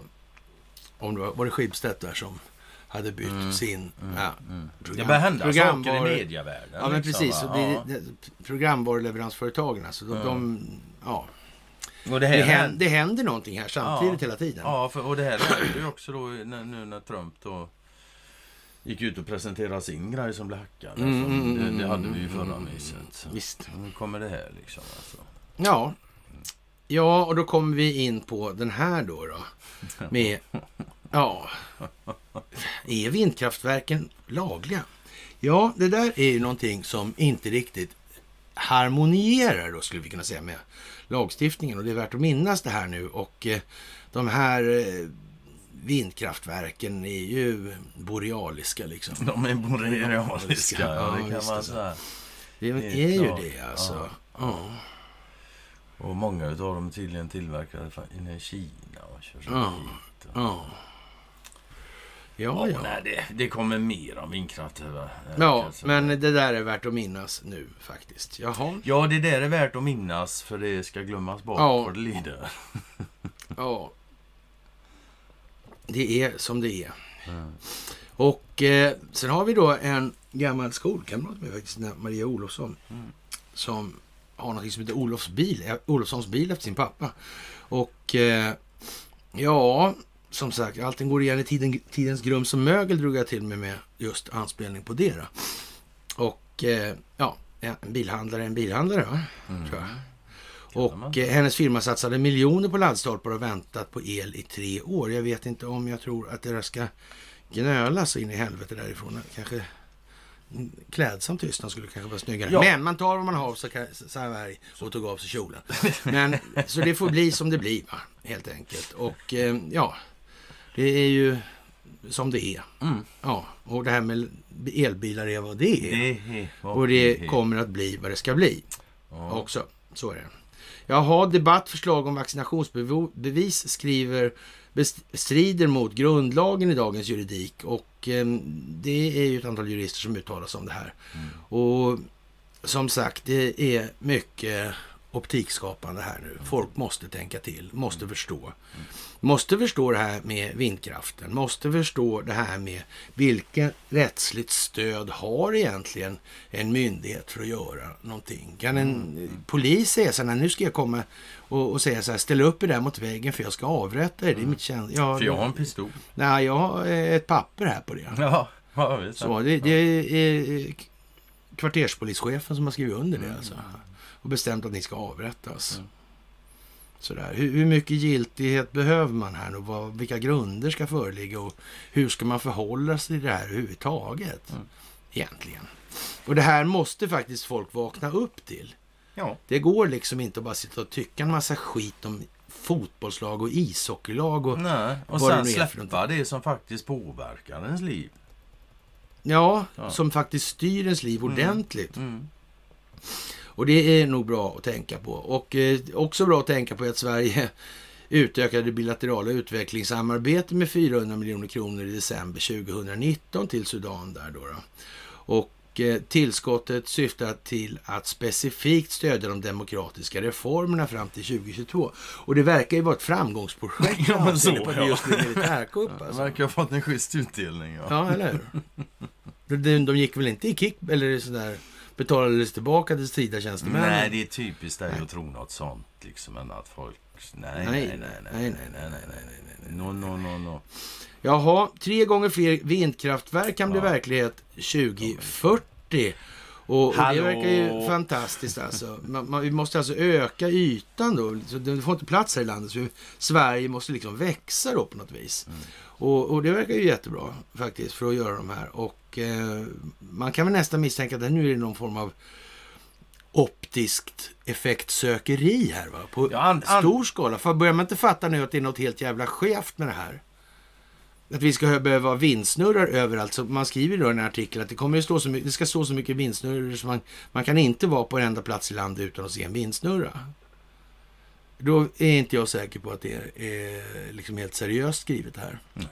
om det var, var det Schibsted där som hade bytt Mm, sin mm, ja, mm. program- Det börjar hända saker programvaror- i medievärlden. Ja, men liksom, precis. Och det, Ja. det, programvaruleveransföretagen, alltså, de, Ja. de, ja, Och det här det, händer- det händer någonting här samtidigt Ja. hela tiden. Ja, för, och det här hände ju också då nu när Trump då gick ut och presenterade sin grej som blev hackad. Mm, Alltså, mm, det, mm, det hade vi ju mm, förra mm, myset. Visst. Nu kommer det här liksom. Alltså. Ja. ja, och då kommer vi in på den här då. då med, ja, är vindkraftverken lagliga? Ja, det där är ju någonting som inte riktigt harmonierar då skulle vi kunna säga med lagstiftningen. Och det är värt att minnas det här nu. Och eh, de här eh, vindkraftverken är ju borealiska liksom. De är borealiska, ja, det kan man säga. Det är ju det alltså. Ja. Ja. Och många av dem är tydligen tillverkade inne i Kina och kör så Ja. hit. Och... Ja. Ja, Ja. Nej, det, det kommer mer om vindkraft. Ja, Alltså. men det där är värt att minnas nu faktiskt. Jaha. Ja, det där är värt att minnas för det ska glömmas bort Ja. för det lider. Ja. Det är som det är. Mm. Och eh, sen har vi då en gammal skolkamrat med faktiskt, Maria Olofsson. Mm. Som har något som heter Olofs bil, eh, Olofssons bil efter sin pappa. Och eh, ja, som sagt, allting går igen i tiden, tidens grum som mögel drog jag till mig med just anspelning på det. Då. Och eh, ja, en bilhandlare en bilhandlare, va? Mm. tror jag. Och eh, hennes firma satsade miljoner på laddstolpar och väntat på el i tre år. Jag vet inte om jag tror att det ska gnölas in i helvete därifrån. Kanske klädsam tystnad skulle kanske vara snyggare. Ja. Men man tar vad man har så så här och tog av sig kjolen. Men, så det får bli som det blir, va? helt enkelt. Och eh, ja, det är ju som det är. Mm. Ja, och det här med elbilar är vad det är. Det är Och det kommer att bli vad det ska bli Ja. också. Så är det. Jaha, debatt, förslag om vaccinationsbevis skriver bestrider mot grundlagen i dagens juridik och eh, det är ju ett antal jurister som uttalar sig om det här. Mm. Och som sagt, det är mycket optikskapande här nu. Folk måste tänka till, måste förstå. Måste förstå det här med vindkraften, måste förstå det här med vilket rättsligt stöd har egentligen en myndighet för att göra någonting. Kan en polis säga så här, "Nej, nu ska jag komma och, och säga så här, ställ upp er där mot väggen för jag ska avrätta er. Det är mitt känd... Ja, För jag har en pistol. Nej, jag har eh, ett papper här på det. Ja, ja visst. Så, det, det är eh, kvarterspolischefen som har skrivit under det alltså. Och bestämt att ni ska avrättas. Mm. Sådär. Hur, hur mycket giltighet behöver man här och vad, vilka grunder ska föreligga och hur ska man förhålla sig till det här överhuvudtaget? Mm. Egentligen. Och det här måste faktiskt folk vakna upp till. Ja. Det går liksom inte att bara sitta och tycka en massa skit om fotbollslag och ishockeylag och Nej, och Vad det sen för släppa det som faktiskt påverkar ens liv. ja, Ja. som faktiskt styr ens liv Mm. ordentligt. Mm. Och det är nog bra att tänka på. Och eh, också bra att tänka på att Sverige utökade bilaterala utvecklingssamarbete med 400 miljoner kronor i december 2019 till Sudan där då. då. Och eh, tillskottet syftar till att specifikt stödja de demokratiska reformerna fram till 2022. Och det verkar ju vara ett framgångsprojekt Ja, men med så, på det ja. just blir militärkupp. Det Alltså. verkar ha fått en schysst utdelning. Ja. Ja, eller hur? De, de gick väl inte i kick eller sådär betalades tillbaka till strida tjänstemän? Nej, det är typiskt dig att tro något sånt. Liksom, än att folk... Nej, nej, nej, nej, nej, nej, nej, nej, nej. No, no, no, no. Jaha, tre gånger fler vindkraftverk kan bli verklighet 2040. Och, och det verkar ju fantastiskt alltså. Man, man, vi måste alltså öka ytan då. Så det får inte plats här i landet. Så Sverige måste liksom växa då på något vis. Mm. Och, och det verkar ju jättebra faktiskt för att göra de här. Och eh, man kan väl nästan misstänka att det nu är någon form av optiskt effektsökeri här va? På Ja, an- an- stor skala. För börjar man inte fatta nu att det är något helt jävla skevt med det här? Att vi ska behöva ha vindsnurrar överallt. Så man skriver då i en artikel att det, kommer att stå så mycket, det ska stå så mycket vindsnurror så man, man kan inte vara på en enda plats i landet utan att se en vindsnurra. Då är inte jag säker på att det är, är liksom helt seriöst skrivet här. Så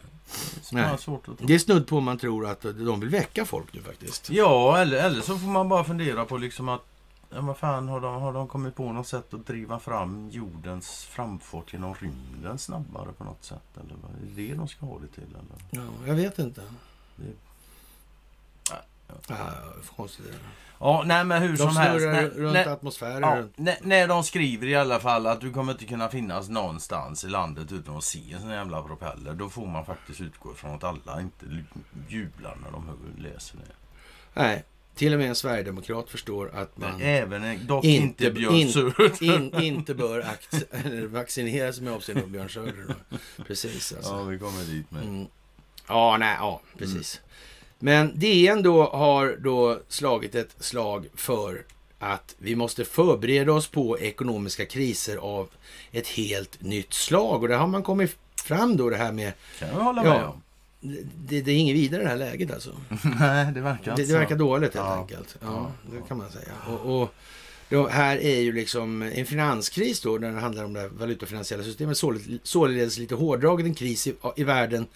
Nej. det är svårt att tro. Det är snudd på om man tror att de vill väcka folk nu faktiskt. Ja, eller, eller så får man bara fundera på liksom att Ja, vad fan, har de, har de kommit på något sätt att driva fram jordens framfart genom rymden snabbare på något sätt? Eller vad är det de ska ha det till? Eller? Ja, jag vet inte. Det- Ja, konstigt. det där. Ja, nej men hur De som helst. snurrar När, runt när, atmosfären. ja, runt. när, när de skriver i alla fall att du kommer inte kunna finnas någonstans i landet utan att se en sån jävla propeller. Då får man faktiskt utgå från att alla inte jublar när de läser det. Nej, till och med en sverigedemokrat förstår att man Även, en- dock Inte- inte, Björn in- Söder. in, inte bör akt- eller vaccineras med avseende på Björn Söder. Då. Precis alltså. Ja, vi kommer dit med. Mm. Ja, nej, ja, precis. Men DN då har då slagit ett slag för att vi måste förbereda oss på ekonomiska kriser av ett helt nytt slag. Och det har man kommit fram då det här med, kan jag hålla Ja. med om. det, det är inget vidare det här läget alltså. Nej, det verkar Det, det verkar dåligt helt Ja. enkelt. Ja, det kan man säga. Och, och då, här är ju liksom en finanskris då, när det handlar om det valutafinansiella systemet, således, således lite hårdraget en kris i, i världen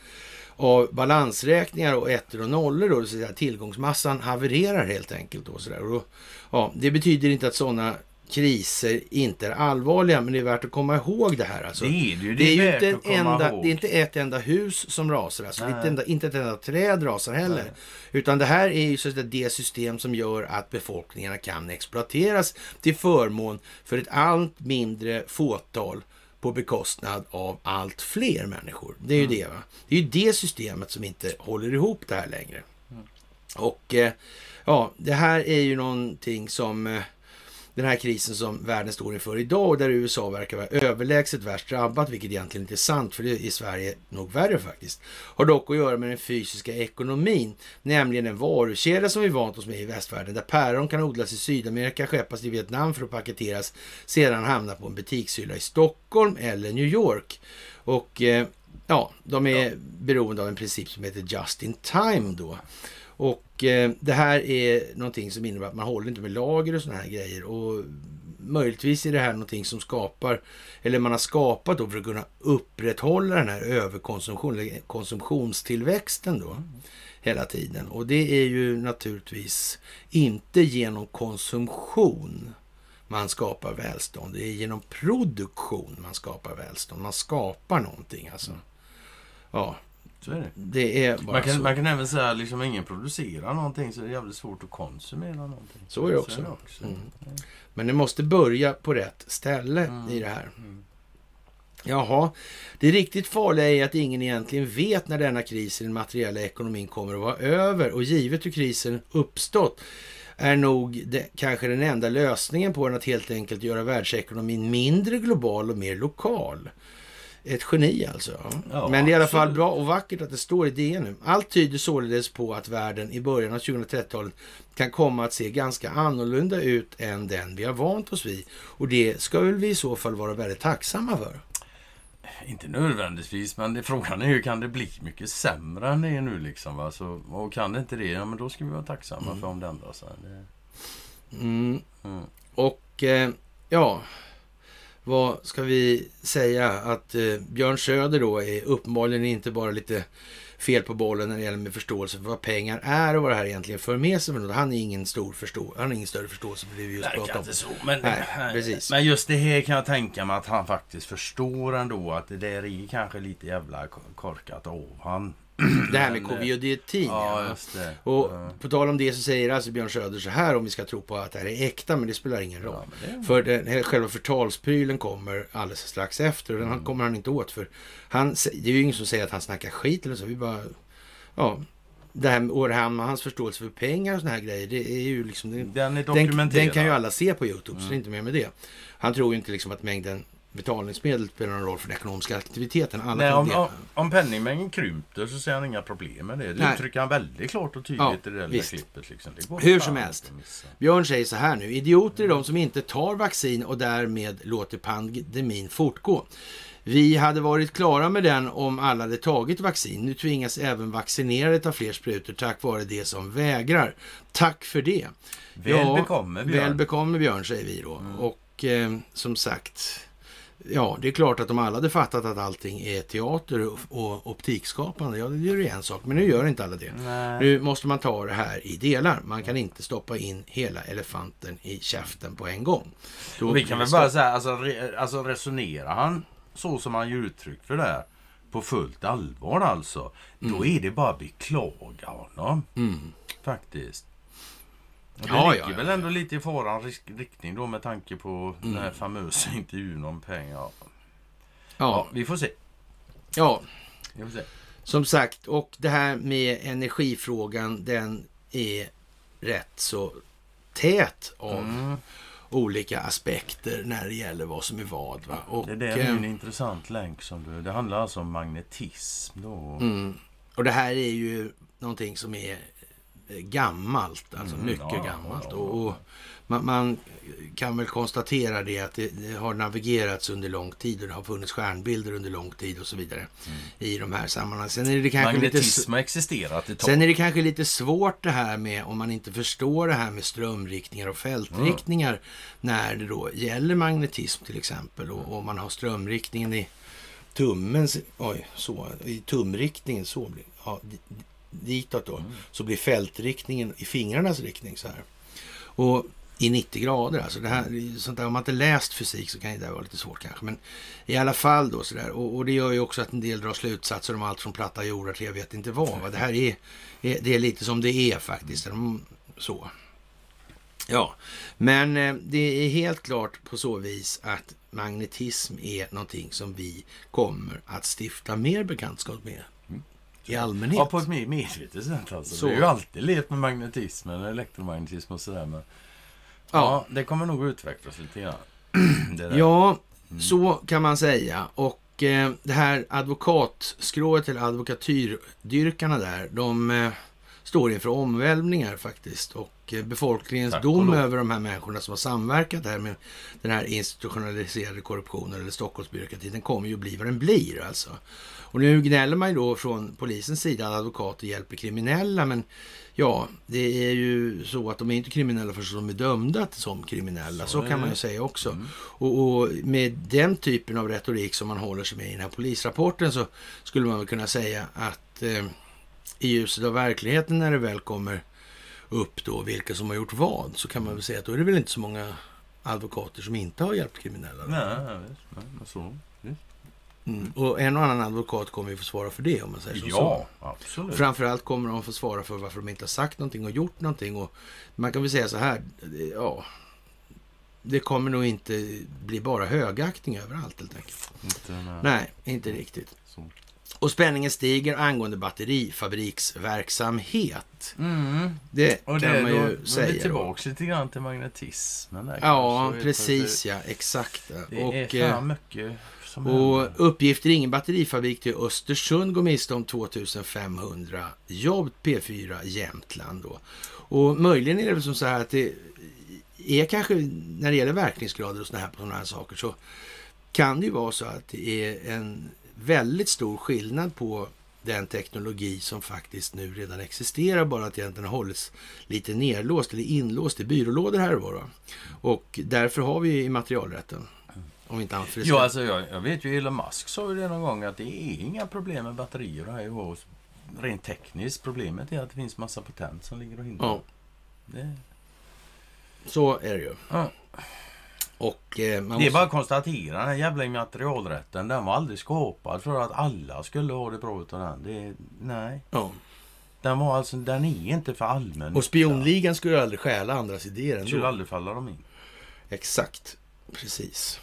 av balansräkningar och ettor och nollor då, så att tillgångsmassan havererar helt enkelt. Då, så där. Och då, ja, det betyder inte att sådana kriser inte är allvarliga, men det är värt att komma ihåg det här. Alltså. Det är det ju. Det är ju inte, enda, det är inte ett enda hus som rasar, alltså. Inte, enda, inte ett enda träd rasar heller. Nej. Utan det här är ju så att det system som gör att befolkningarna kan exploateras till förmån för ett allt mindre fåtal på bekostnad av allt fler människor. Det är ju Mm. det. va. Det är ju det systemet som inte håller ihop det här längre. Mm. Och eh, ja, det här är ju någonting som eh, den här krisen som världen står inför idag och där USA verkar vara överlägset värst drabbat, vilket egentligen inte är sant, för det är i Sverige nog värre faktiskt, har dock att göra med den fysiska ekonomin, nämligen en varukedja som vi vant oss med i västvärlden, där päron kan odlas i Sydamerika, skeppas till Vietnam för att paketeras, sedan hamna på en butikshylla i Stockholm eller New York. Och eh, ja, de är beroende av en princip som heter just in time då. Och eh, det här är någonting som innebär att man håller inte med lager och sådana här grejer. Och möjligtvis är det här någonting som skapar, eller man har skapat då för att kunna upprätthålla den här överkonsumtion, konsumtionstillväxten då. Hela tiden. Och det är ju naturligtvis inte genom konsumtion man skapar välstånd. Det är genom produktion man skapar välstånd. Man skapar någonting alltså. Ja, så är det. det är bara Man kan, så. man kan även säga att liksom ingen producerar någonting så är det jävligt svårt att konsumera någonting. Så är det också. också. Mm. Men det måste börja på rätt ställe Mm. i det här. Mm. Jaha, det riktigt farliga är att ingen egentligen vet när denna kris i den materiella ekonomin kommer att vara över. Och givet hur krisen uppstått är nog det, kanske den enda lösningen på den att helt enkelt göra världsekonomin mindre global och mer lokal. Ett geni alltså. Ja, Men det är i alla fall bra och vackert att det står i DN nu. Allt tyder således på att världen i början av 2030-talet kan komma att se ganska annorlunda ut än den vi har vant oss vid. Och det ska väl vi i så fall vara väldigt tacksamma för. Inte nödvändigtvis, men det, frågan är ju kan det bli mycket sämre än det är nu liksom. Va? Så, och kan det inte det, ja men då ska vi vara tacksamma Mm. för om det ändrar sig. Det, Mm. mm. Och eh, ja, vad ska vi säga? Att eh, Björn Söder då är uppenbarligen inte bara lite fel på bollen när det gäller med förståelse för vad pengar är och vad det här egentligen för med sig. Han är ingen stor förstå han har ingen större förståelse för det vi just pratade om. inte så. Men, Nej, precis. men just det här kan jag tänka mig att han faktiskt förstår ändå att det där är kanske lite jävla korkat av han. Det här med Men, eh, covid-19. Ja. Och Ja. på tal om det så säger alltså Björn Söder så här om vi ska tro på att det här är äkta, men det spelar ingen roll. Ja, det- För den, själva förtalsprylen kommer alldeles strax efter och den Mm. kommer han inte åt. För han, det är ju ingen som säger att han snackar skit eller så. Vi bara, ja, det här med och det här med hans förståelse för pengar och såna här grejer, det är ju liksom... Den den, den kan ju alla se på YouTube, så Mm. det är inte mer med det. Han tror ju inte liksom att mängden betalningsmedel spelar någon roll för den ekonomiska aktiviteten. Alla Nej, om, om, om penningmängden krymper så ser han inga problem med det. Det Nej. uttrycker han väldigt klart och tydligt Ja, i det där visst. klippet. Liksom. Hur som helst. Björn säger så här nu. Idioter är de som inte tar vaccin och därmed låter pandemin fortgå. Vi hade varit klara med den om alla hade tagit vaccin. Nu tvingas även vaccinerade ta fler sprutor tack vare det som vägrar. Tack för det. Väl bekomme, Björn. Väl bekomme Björn, säger vi då. Mm. Och eh, som sagt, Ja, det är klart att om alla hade fattat att allting är teater och, optikskapande, ja, det är ju en sak. Men nu gör inte alla det. Nej. Nu måste man ta det här i delar. Man kan inte stoppa in hela elefanten i käften på en gång. Då vi kan väl bara säga, alltså, re, alltså resonerar han så som han ger uttryck för det här på fullt allvar alltså. Då är det bara att beklaga honom. Mm. Faktiskt. Och det Ja, ligger ja, väl ändå lite i farans risk- riktning då med tanke på den Mm. här famösa intervjun om pengar. Ja, Ja, vi får se. ja, Vi får se. som sagt. Och det här med energifrågan, den är rätt så tät av Mm. olika aspekter när det gäller vad som är vad. Va? Och, Det, är eh, en intressant länk som du... Det handlar alltså om magnetism då. Mm. Och det här är ju någonting som är eh, gammalt, alltså Mm, mycket ja, gammalt. ja. Och, och man, man kan väl konstatera det att det, det har navigerats under lång tid och det har funnits stjärnbilder under lång tid och så vidare i de här sammanhangen. Sen är det kanske lite... Magnetism har existerat ett tag. Sen är det kanske lite svårt det här med om man inte förstår det här med strömriktningar och fältriktningar när det då gäller magnetism till exempel och om man har strömriktningen i tummens, oj, så, i tumriktningen så blir, ja, ditåt då, så blir fältriktningen i fingrarnas riktning så här. Och i 90 grader alltså. Det här, sånt där, om man inte läst fysik så kan det där vara lite svårt kanske. Men i alla fall då sådär. Och, och det gör ju också att en del drar slutsatser om allt från platta jordar till jag vet inte vad. va. Det här är, är, det är lite som det är faktiskt. De- Så. Ja, men eh, det är helt klart på så vis att magnetism är någonting som vi kommer att stifta mer bekantskap med. I allmänhet. Ja, på ett mer medvetet sätt alltså. Så. Vi har ju alltid levt med magnetismen, elektromagnetism och sådär. Men... Ja. Ja. det kommer nog utvecklas lite grann. Ja, så kan man säga. Och eh, det här advokatskrået eller advokatyrdyrkarna där, de eh, står inför omvälvningar faktiskt. Och eh, befolkningens Tack dom över de här människorna som har samverkat här med den här institutionaliserade korruptionen eller Stockholmsbyråkratin, den kommer ju bli vad den blir alltså. Och nu gnäller man ju då från polisens sida att advokater hjälper kriminella, men ja, det är ju så att de är inte kriminella förrän de är dömda som kriminella. Så, Så kan man ju säga också. Mm. Och, och med den typen av retorik som man håller sig med i den här polisrapporten så skulle man väl kunna säga att eh, i ljuset av verkligheten när det väl kommer upp då vilka som har gjort vad så kan man väl säga att då är det väl inte så många advokater som inte har hjälpt kriminella. då. Nej, visst. nej, så. Visst. Mm. Och en och annan advokat kommer ju få svara för det om man säger så. Ja, absolut. Framförallt kommer de få svara för varför de inte har sagt någonting och gjort någonting. Och man kan väl säga så här, eh, ja, det kommer nog inte bli bara högaktning överallt helt enkelt. Inte, nej. Nej, inte riktigt. Så. Och spänningen stiger angående batterifabriksverksamhet. Mm. Det Och kan det, man då, ju då är vi säga. Då. tillbaka lite grann till magnetismen. Där, Ja, precis ja, exakt. Det Och, är eh, fan mycket som och uppgifter ingen batterifabrik till Östersund går miste om 2500 jobb, P4 Jämtland då. Och möjligen är det väl som så här att det är kanske, när det gäller verkningsgrader och såna här, på sådana här saker, så kan det ju vara så att det är en väldigt stor skillnad på den teknologi som faktiskt nu redan existerar, bara att egentligen har hållits lite nerlåst eller inlåst i byrålådor här och var. Och därför har vi immaterialrätten. Om inte det Ja, ska- alltså jag, jag vet ju Elon Musk sa ju det någon gång att det är inga problem med batterier här i år. Rent tekniskt. Problemet är att det finns massa patent som ligger och hindrar. Ja, Det, så är det ju. ja. Och eh, det är bara att konstatera, den här jävla immaterialrätten, den var aldrig skapad för att alla skulle ha det bra utav den. Det, nej. Ja. Den var alltså, den är inte för allmän Och spionligan skulle aldrig stjäla andras idéer nytta. skulle ändå. aldrig falla dem in. Exakt, precis.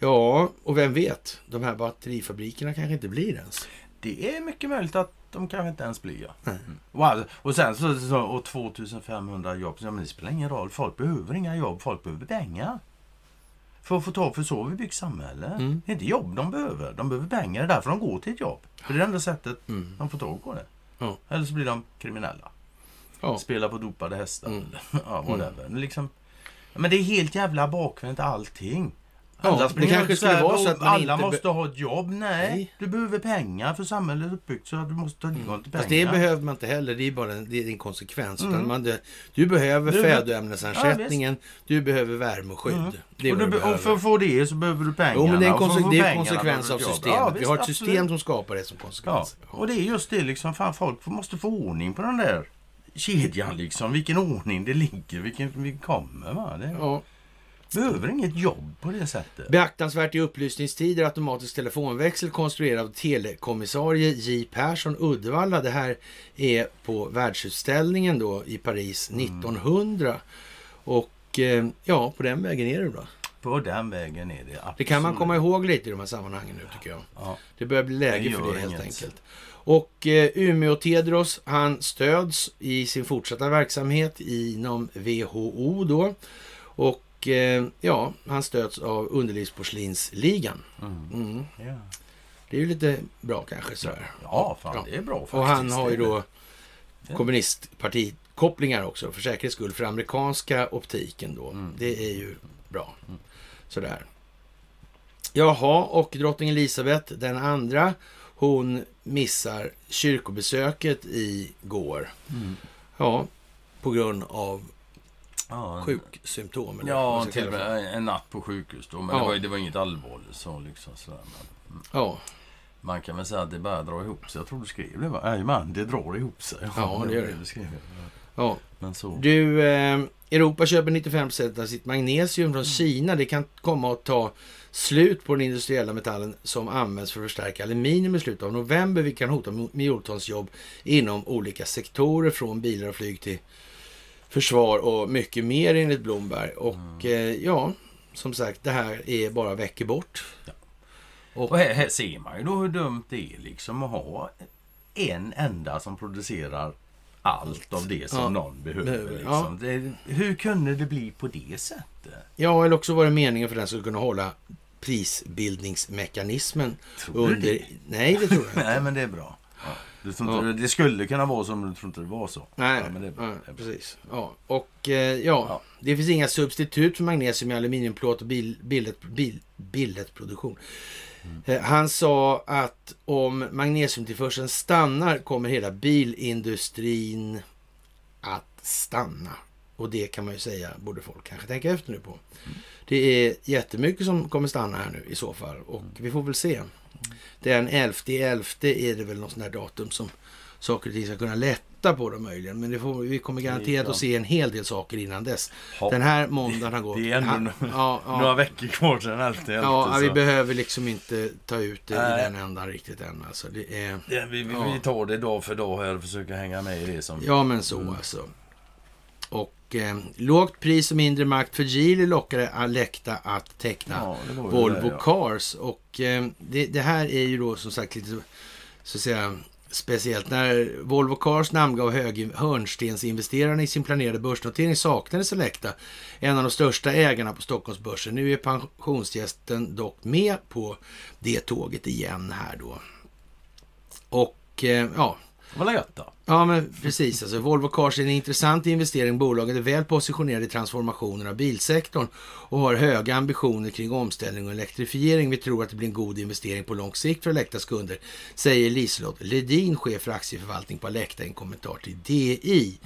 Ja, och vem vet? De här batterifabrikerna kanske inte blir ens. Det är mycket möjligt att de kanske inte ens blir ja. Mm. Och, alltså, och sen så, så och 2500 jobb. Ja, men det spelar ingen roll. Folk behöver inga jobb. Folk behöver pengar. För att få tag för så vi byggt samhälle. Mm. Det är inte jobb de behöver. De behöver pengar. Det är därför de går till ett jobb. För det är det enda sättet Mm. de får tag på det. Ja. Eller så blir de kriminella. Ja. Spelar på dopade hästar. Mm. ja, whatever. Men Liksom, men det är helt jävla bakvänt allting. Ja, Alla det springer kanske skulle vara så att Alla inte måste ha ett jobb. Nej, Nej. du behöver pengar för samhället är uppbyggt så att du måste ha tillgång till pengar. Fast det behöver man inte heller, det är bara en, det är en konsekvens. Mm. Man, det, du behöver Du- födoämnesersättningen, du behöver värme och skydd. Mm. Det och, du, du och för att få det så behöver du pengarna. Jo, men det är en, konse- det är en konsekvens av systemet. Ja, Vi visst, har ett absolut. system som skapar det som Ja, konsekvens. och det är just det liksom. Fan, folk måste få ordning på den där kedjan liksom. Vilken ordning det ligger, vilken vi kommer. Va? Det Ja. Behöver inget jobb på det sättet. Beaktansvärt i upplysningstider automatisk telefonväxel konstruerad av telekommissarie J Persson Uddevalla. Det här är på världsutställningen då i Paris Mm. 1900. Och eh, ja, på den vägen är det då. På den vägen är det absolut. Det kan man komma ihåg lite i de här sammanhangen nu tycker jag. Ja. Det börjar bli läge för det helt inget. enkelt. Och eh, Umeå Tedros, han stöds i sin fortsatta verksamhet inom WHO då. Och eh, ja, han stöds av Underlivsporslinsligan. Mm. Mm. Ja. Det är ju lite bra kanske sådär. ja, fan Ja. det är bra faktiskt. Och han har ju då kommunistpartikopplingar också för säkerhets skull för amerikanska optiken då. Mm. Det är ju bra. Sådär. Jaha, och drottning Elisabeth den andra, hon missar kyrkobesöket igår. Mm. Ja, på grund av Ja, sjuksymptom. eller vad Ja, till och med en natt på sjukhus då. Men Ja. det, var, det var inget allvarligt så liksom. Sådär. Men. Ja, man kan väl säga att det bara drar ihop sig. Jag tror du skrev det va? Jajamän, det drar ihop sig. Ja, det gör det. Skrev det. ja. Men så. Du, eh, Europa köper 95 av sitt magnesium från Kina. Det kan komma att ta slut på den industriella metallen som används för att förstärka aluminium i slutet av november, vilket kan hota miljontals jobb inom olika sektorer, från bilar och flyg till försvar och mycket mer enligt Blomberg. Och eh, ja, som sagt, det här är bara veckor bort. Och här, här ser man ju då hur dumt det är liksom att ha en enda som producerar allt av det som Ja, någon behöver. Liksom. Det, hur kunde det bli på det sättet? Ja, eller också var det meningen för den skulle kunna hålla prisbildningsmekanismen Tror du under... det? Nej, det tror jag inte. Nej, men det är bra. Ja. Du tror inte, Ja. Det skulle kunna vara så, men du tror inte det var så. Nej, ja, det nej, Det precis. Ja, och eh, ja, det finns inga substitut för magnesium i aluminiumplåt och bil, billet, bil. Mm. Eh, han sa att om magnesiumtillförseln stannar kommer hela bilindustrin att stanna. Och det kan man ju säga borde folk kanske tänka efter nu på. Mm. Det är jättemycket som kommer stanna här nu i så fall och Mm. vi får väl se. Den 11 11 är det väl något sånt här datum som saker och ting ska kunna lätta på dem möjligen. Men får, vi kommer garanterat att se en hel del saker innan dess. Ja. Den här måndagen har gått. Det är ändå Ja, no- ja, ja. Några veckor kvar till den 11 Ja, vi behöver liksom inte ta ut det Nej. i den ändan riktigt än. Alltså, det är... det, vi, vi, Ja. vi tar det dag för dag här och försöker hänga med i det som... Ja, men så Mm. alltså. Och eh, lågt pris och mindre makt för Geely lockade Alecta att teckna Ja, Volvo det, ja. Cars. Och eh, det, det här är ju då som sagt lite så att säga speciellt. När Volvo Cars namngav hög hörnstensinvesterarna i sin planerade börsnotering saknades Alecta, en av de största ägarna på Stockholmsbörsen. Nu är pensionsgästen dock med på det tåget igen här då. Och eh, ja, var gött då. Ja, men precis. Alltså, Volvo Cars är en intressant investering. Bolaget är väl positionerade i transformationen av bilsektorn och har höga ambitioner kring omställning och elektrifiering. Vi tror att det blir en god investering på lång sikt för Alectas kunder, säger Liselott Ledin, chef för aktieförvaltning på Alecta i en kommentar till DI.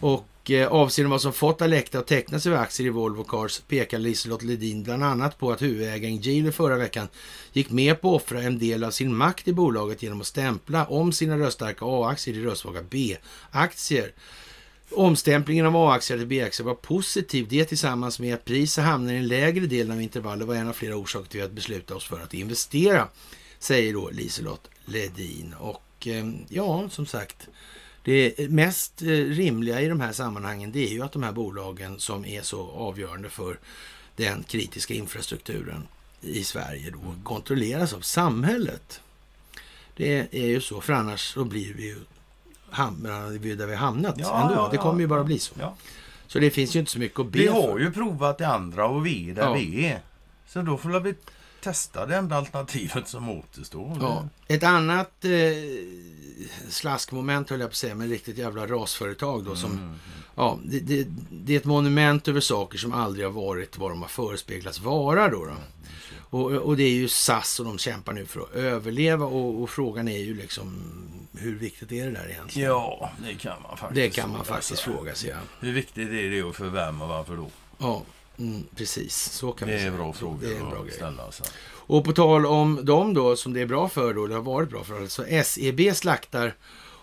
Och eh, avseende vad som fått Alecta att teckna sig vid aktier i Volvo Cars pekar Liselott Ledin bland annat på att huvudägaren Geely förra veckan gick med på att offra en del av sin makt i bolaget genom att stämpla om sina röststarka A-aktier i röstsvaga B-aktier. Omstämplingen av A-aktier till B-aktier var positiv. Det tillsammans med att priset hamnar i en lägre del av intervallet var en av flera orsaker till att besluta oss för att investera, säger då Liselott Ledin. Och eh, ja, som sagt, det mest eh, rimliga i de här sammanhangen det är ju att de här bolagen som är så avgörande för den kritiska infrastrukturen i Sverige då kontrolleras av samhället. Det är ju så, för annars så blir vi ju hamnar vi där vi hamnat Ja, ändå. ja, det ja, kommer ju bara bli så. Så det finns ju inte så mycket att be Vi för. har ju provat det andra och vi är där vi är. Så då får vi testa det enda alternativet som återstår. Ja. Ett annat eh, slaskmoment höll jag på att säga, med riktigt jävla rasföretag då som, Mm. ja, det, det, det är ett monument över saker som aldrig har varit vad de har förespeglats vara då. då. Och, och det är ju SAS och de kämpar nu för att överleva och, och frågan är ju liksom hur viktigt är det där egentligen? Ja, det kan man faktiskt det kan man faktiskt fråga sig. Ja, Hur viktigt är det och för vem och varför då? ja mm, precis. Så kan Det man är säga. en bra fråga Det är en bra att grej. ställa. Alltså. Och på tal om dem då, som det är bra för då, eller har varit bra för, så SEB slaktar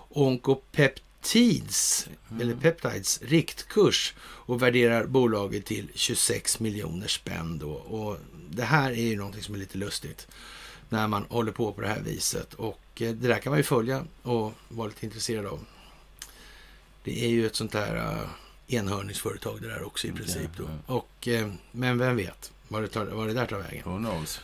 Oncopeptides, eller Peptides, riktkurs och värderar bolaget till 26 miljoner spänn då. Och det här är ju någonting som är lite lustigt när man håller på på det här viset. Och eh, det där kan man ju följa och vara lite intresserad av. Det är ju ett sånt där uh, enhörningsföretag det där också i princip då. ja. Och, eh, men vem vet vad det, tar, vad det där tar vägen. Who knows?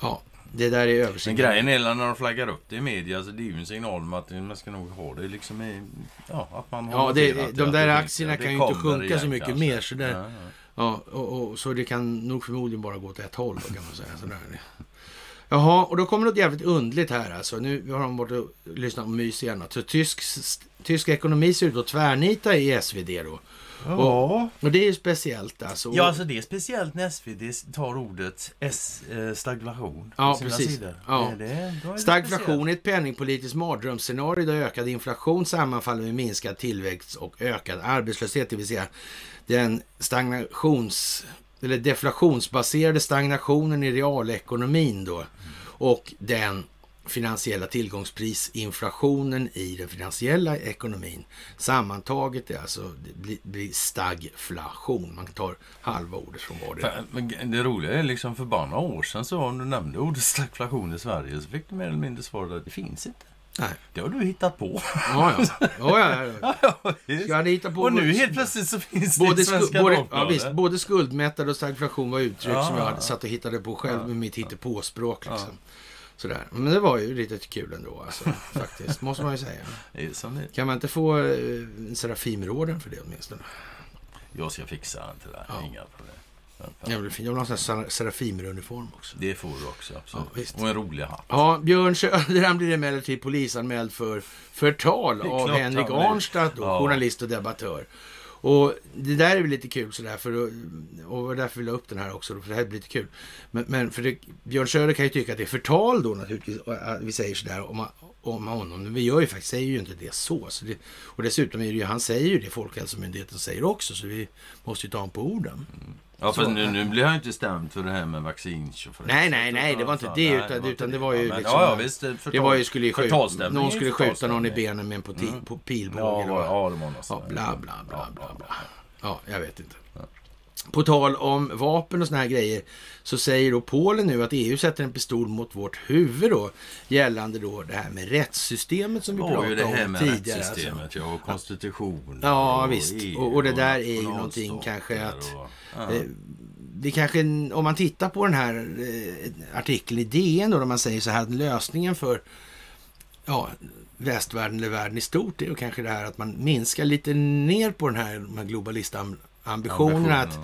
Ja, det där är Men översikt. grejen är när de flaggar upp det i media så det är ju en signal om att man ska nog ha det liksom i... Ja, att man har Ja, det, noterat de där det aktierna kan ju det inte sjunka så igen mycket kanske. mer. Så, där, Ja, ja. ja, och, och, så det kan nog förmodligen bara gå åt ett håll då, kan man säga. Sådär. Jaha, och då kommer något jävligt undligt här alltså. Nu har de varit och lyssnat på mys igen. Så tysk, tysk ekonomi ser ut att tvärnita i SvD då. Ja. Och det är ju speciellt alltså. Ja, alltså det är speciellt när SvD tar ordet S, eh, stagflation Ja, precis. sidor. Ja. Det, det, då är det Stagflation är ett penningpolitiskt mardrömsscenario där ökad inflation sammanfaller med minskad tillväxt och ökad arbetslöshet. Det vill säga den stagnations eller deflationsbaserade stagnationen i realekonomin då och den finansiella tillgångsprisinflationen i den finansiella ekonomin. Sammantaget är alltså, det blir, stagflation. Man tar halva ordet från vad det det roliga är liksom för bara några år sedan så om du nämnde ordet stagflation i Sverige så fick du mer eller mindre svaret att det finns inte. Nej. Det har du hittat på. Ja, ja. ja, ja, ja. Jag hitta på och nu helt plötsligt så finns det Både, sku, Svenska både, ja, visst, både skuldmättad och stagflation var uttryck Ja, som jag ja. hade satt och hittade på själv med mitt hittepåspråk. Liksom. Ja. Sådär. Men det var ju lite kul ändå, alltså, faktiskt. Måste man ju säga. Kan man inte få eh, en Serafimorden för det åtminstone? Jag ska fixa det. här. Ja. Inga problem. Jag vill, jag vill ha en sån här Serafimruniform också. Det får du också. Absolut. Ja, och en rolig hatt. Ja, Björn Söder blir emellertid polisanmäld för förtal av Henrik då, Ja. journalist och debattör. Och det där är väl lite kul sådär, för och var därför vill jag upp den här också, för det här blir lite kul. Men, men för det, Björn Söder kan ju tycka att det är förtal då naturligtvis, att äh, vi säger sådär om, om honom. Men vi gör ju faktiskt, säger ju inte det så. så det, och dessutom är det ju, han säger ju det Folkhälsomyndigheten säger också, så vi måste ju ta honom på orden. Mm. Ja, för nu, nu blir han ju inte stämd för det här med vaccintjofräs. Nej, nej, nej, det var inte det, utan- utan det var ju liksom- Ja, ja, visst. Förtal, Det var ju, skulle ju skjuta, någon skulle skjuta någon i benen med en poti, Mm. pilbåge. Ja, ja, det var något Ja, bla, bla, bla, Ja, bla, bla. Ja, jag vet inte. På tal om vapen och såna här grejer så säger då Polen nu att EU sätter en pistol mot vårt huvud då gällande då det här med rättssystemet som vi Det var ju pratade det här om med tidigare. rättssystemet, Alltså. ja, och konstitutionen. Ja, och visst. EU Och- och det där är ju någonting kanske att- och- ja. Eh, Det kanske, om man tittar på den här eh, artikeln i DN då, där man säger så här att lösningen för ja, västvärlden eller världen i stort är ju kanske det här att man minskar lite ner på den här, de här globalistambitionerna. Att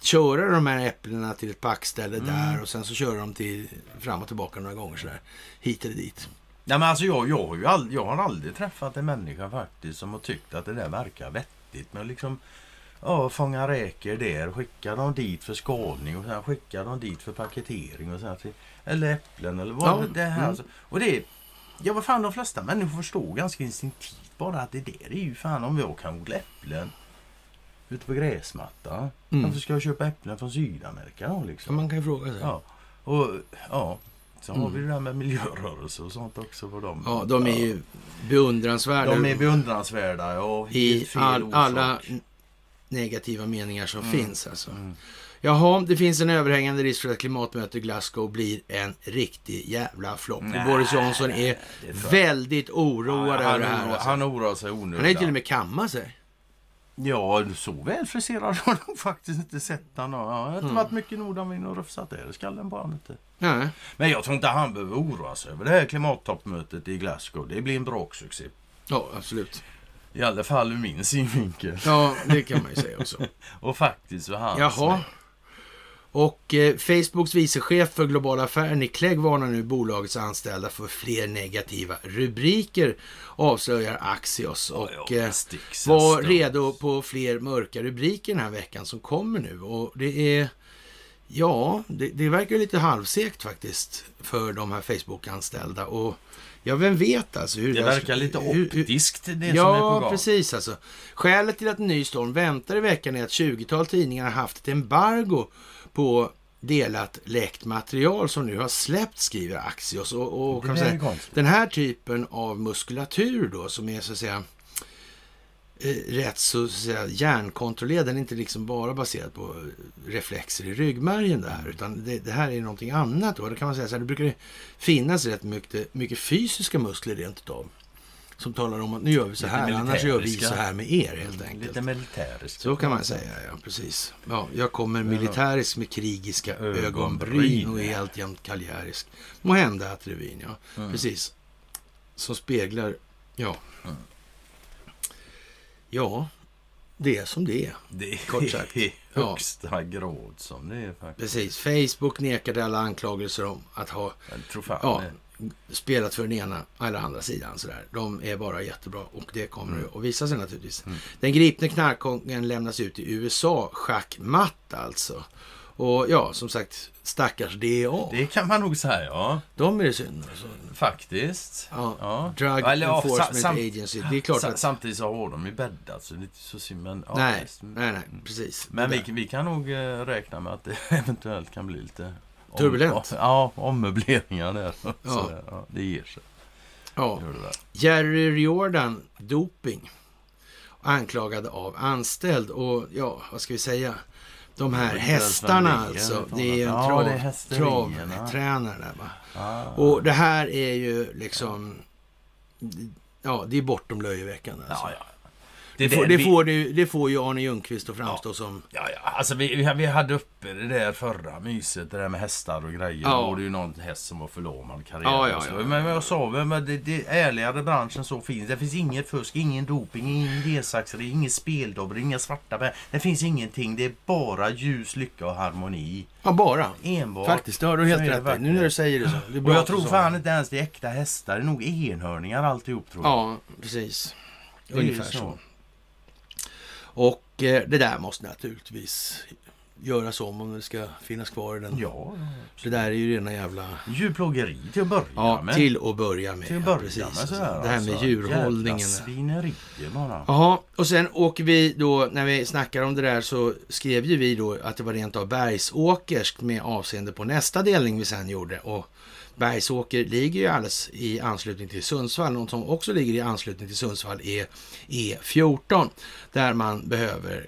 köra de här äpplena till ett packställe Mm. där och sen så köra dem till fram och tillbaka några gånger sådär. Hit eller dit. Nej, men alltså jag, jag, har ju all, jag har aldrig träffat en människa faktiskt som har tyckt att det där verkar vettigt. Men liksom ja, fånga räkor där, skicka dem dit för skalning och sen skicka dem dit för paketering. Och sen till, eller äpplen eller vad Ja, det här. mm. Alltså. Och det ja vad fan de flesta människor förstår ganska instinktivt bara att det där är ju fan om jag kan odla äpplen ute på gräsmatta. Mm. Varför ska jag köpa äpplen från Sydamerika då liksom? man kan ju fråga sig. Ja, och ja. Så har Mm. vi det där med miljörörelse och sånt också. För dem. Ja, de är ju beundransvärda. De är beundransvärda. Ja, i all, alla negativa meningar som Mm. finns. Alltså. Mm. Jaha, det finns en överhängande risk för att klimatmötet i Glasgow blir en riktig jävla flopp. Boris Johnson är väldigt oroad han, över det här. Alltså. han oroar sig Han onödigt. har ju till och med kammat sig. Ja, så väl friserad har jag faktiskt inte sett han. Ja, Han har inte Mm. varit mycket nordavind och rufsat där i skallen på inte. Nej. Men jag tror inte han behöver oroa sig över det här klimattoppmötet i Glasgow. Det blir en braksuccé. Ja, absolut. I alla fall ur min synvinkel. Ja, det kan man ju säga också. Och faktiskt för hans Jaha. med. Och eh, Facebooks vicechef för globala affärer Nick Clegg varnar nu bolagets anställda för fler negativa rubriker, avslöjar Axios. Och eh, var redo på fler mörka rubriker den här veckan som kommer nu. Och det är, ja, det, det verkar lite halvsekt faktiskt för de här Facebook-anställda. Och Ja, vem vet alltså. Hur det verkar lite optiskt det ja, som är på gång. Ja, precis alltså. Skälet till att en ny storm väntar i veckan är att 20-tal tidningar har haft ett embargo på delat läckt material som nu har släppt, skriver Axios. Och, och kan säga, den här typen av muskulatur då, som är så att säga eh, rätt så, att säga, hjärnkontrollerad. Den är inte liksom bara baserad på reflexer i ryggmärgen där, utan det, det här är någonting annat. Då. Det kan man säga så här, det brukar finnas rätt mycket, mycket fysiska muskler rent utav som talar om att nu gör vi så här, annars gör vi så här med er helt enkelt. Lite militäriskt. Så kan man säga, ja precis. Ja, jag kommer militärisk med krigiska ögonbryn och är alltjämt kaljärisk. Må hända att revyn, ja. Mm. Precis. Som speglar, ja. Mm. Ja, det är som det är. Det är kort sagt. i högsta ja. grad som det är faktiskt. Precis. Facebook nekade alla anklagelser om att ha ja, spelat för den ena eller andra sidan. Sådär. De är bara jättebra och det kommer mm. att visa sig naturligtvis. Mm. Den gripne knarkkungen lämnas ut i USA, schackmatt alltså. Och ja, som sagt, stackars DA. Det kan man nog säga, ja. De är det synd alltså. Faktiskt. Ja. ja. Drug Eller, Enforcement ja, Agency. Det är klart att... Samtidigt så har de ju bäddat, så det är inte så synd. Men, ja, nej, nej, nej, precis. Men vi, vi, kan nog eh, räkna med att det eventuellt kan bli lite Turbulent? ja, ommöbleringar där. Ja. Så, ja, det ger sig. Ja. Jerry Riordan, doping. Anklagad av anställd. Och ja, vad ska vi säga? De här hästarna alltså. Det är en trav, travtränare va. Ah. Och det här är ju liksom... Ja, det är bortom löjeväckande. Alltså. Ja, ja. Det, får, det, det, får, det, det får ju Arne Ljungqvist att framstå ja, som... Ja, ja. Alltså vi, vi hade uppe det där förra myset, det där med hästar och grejer. Ja. Då var det ju någon häst som var förlamad karriär. Ja, ja, ja, Men jag sa men det, det ärligare branschen så finns. Det finns inget fusk, ingen doping, ingen gensaxeri, inget speldobbel, inga svarta bär. Det finns ingenting. Det är bara ljus, lycka och harmoni. Ja, bara. Enbart. Faktiskt, det har du helt rätt i. Nu när du säger det så. Det och jag tror fan inte ens det är äkta hästar. Det är nog enhörningar alltihop tror jag. Ja, precis. Ungefär så. så. Och eh, det där måste naturligtvis göras om om det ska finnas kvar i den. Ja. Så det där är ju rena jävla... Djurplågeri till att börja ja, med. till att börja med. Till att börja precis. med sådär, Det här med alltså. djurhållningen. Jävla svinerier bara. Ja, och sen åker vi då, när vi snackar om det där så skrev ju vi då att det var rent av bergsåkerskt med avseende på nästa delning vi sen gjorde. Och Bergsåker ligger ju alldeles i anslutning till Sundsvall. Något som också ligger i anslutning till Sundsvall är E14 där man behöver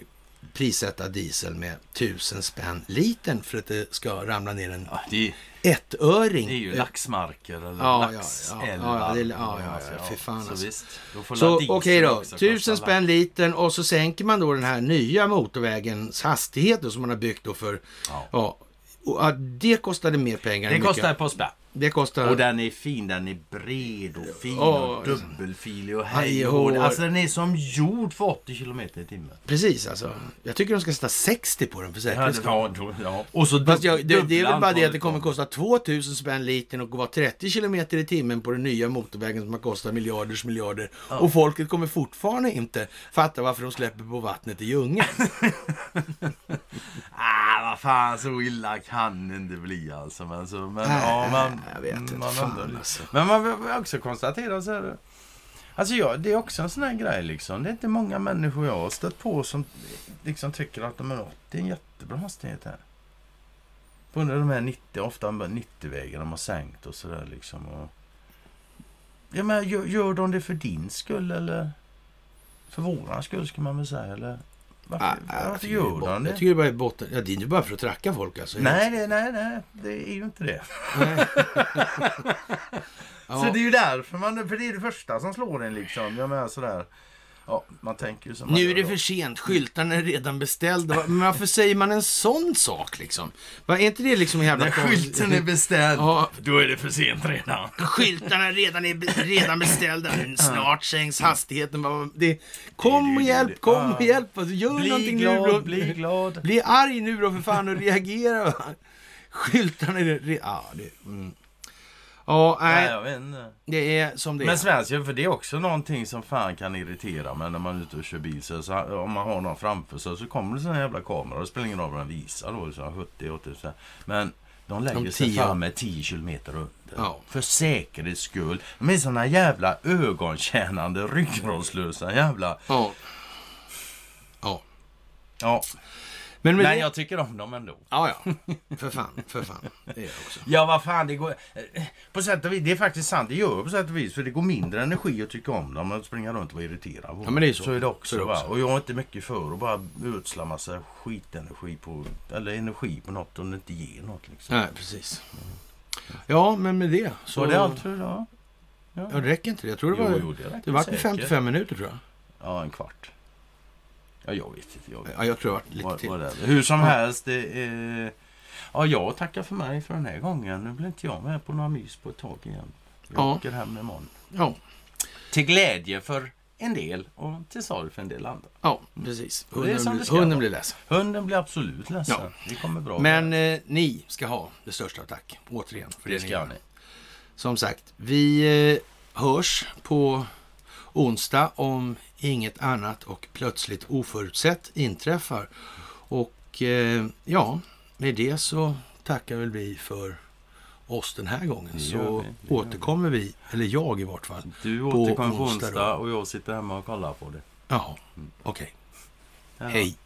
prissätta diesel med tusen spänn liten för att det ska ramla ner en ja, det, ettöring. Det är ju laxmarker eller ja, laxälvar. Ja, ja, ja, ja, ja, för fan så alltså. Visst, så okej okay då, tusen spänn liten och så sänker man då den här nya motorvägens hastighet då, som man har byggt då för ja. ja och det kostade mer pengar. Det kostade på spänn. Det kostar... Och den är fin, den är bred och fin oh, och dubbelfilig och hej och Alltså den är som gjord för 80 km i timmen. Precis alltså. Jag tycker de ska sätta 60 på den för säkerhets ja, ja, ja. Och så Fast jag, det, det, är väl bara det att det kommer kosta 2000 spänn liten och vara 30 km i timmen på den nya motorvägen som har kostat miljarders miljarder. Ja. Och folket kommer fortfarande inte fatta varför de släpper på vattnet i djungeln. ah, vad fan så illa kan det inte bli alltså. Men, så, men, äh, ja, man, jag vet inte. Man fan, alltså. Men man vill också konstatera så här. Alltså ja, det är också en sån här grej liksom. Det är inte många människor jag har stött på som liksom tycker att de är, det är en jättebra hastighet här. På de här 90, ofta 90-vägarna de har sänkt och sådär liksom. Och, ja, men gör, gör de det för din skull eller? För våran skull ska man väl säga eller? Varför, ah, varför gör de det? Jag tycker det bara är botten. Ja, det är inte bara för att tracka folk alltså. Nej, det, nej, nej. Det är ju inte det. Så det är ju därför man... För det är det första som slår en liksom. Jag menar sådär. Ja, man tänker ju som Nu är det för sent, skyltarna är redan beställda. Men varför säger man en sån sak liksom? Va, Är inte det liksom en jävla När skylten är beställd, Ja. då är det för sent redan. Skyltarna redan är redan beställda. Snart sänks hastigheten. Det, kom och hjälp, kom och hjälp. Alltså, gör Bli någonting nu glad, då. bli glad. Bli arg nu då för fan och reagera. Skyltarna är... Re, ja, det, mm. Ja, Nej, nej, jag vet inte. det är som det är. Men svenskar, för det är också någonting som fan kan irritera mig när man är ute och kör bil. Så, så, om man har någon framför sig så kommer det såna jävla kameror. Det spelar ingen roll vad den visar då. Så 70, 80, så här. Men de lägger De sig 10. fan med 10 kilometer under. Ja. För säkerhets skull. De är såna jävla ögontjänande, ryggradslösa jävla... Ja. Ja. Ja, Men men det... jag tycker om dem ändå. Ja, ja. För fan, för fan. Det jag också. Ja, vad fan, det går... eh, På sätt och vis, det är faktiskt sant. Det gör på sätt och vis. För det går mindre energi att tycka om dem än att springa runt och vara irriterad Ja, men det är så. Så är det Så också. är det också. Och jag är inte mycket för att bara ödsla massa skitenergi på... Eller energi på något om det inte ger något liksom. Nej, precis. Ja, men med det så... Så det allt för idag? Ja, Ja, det räcker inte det. Jag tror det var... jo, det det var säkert. 55 minuter tror jag. Ja, en kvart. Ja, jag vet inte. Jag vet. Ja, jag tror det var lite Vad- till. vad det. Hur som helst, det är... Ja, jag tackar för mig för den här gången. Nu blir inte jag med på några mys på ett tag igen. Jag Ja. åker hem imorgon. Ja, Till glädje för en del och till sorg för en del andra. ja, precis. Det är Hunden, blir, hunden blir ledsen. Hunden blir absolut ledsen. Ja. Det kommer bra. Men eh, ni ska ha det största tack. Återigen. För det, ska ni. Som sagt, vi eh, hörs på onsdag om inget annat och plötsligt oförutsett inträffar. Och eh, ja, med det så tackar väl vi för oss den här gången. Så vi, återkommer vi, eller jag i vart fall. Du återkommer på onsdag onsdag och jag sitter hemma och kollar på det. Jaha, okej. Ja. Hej.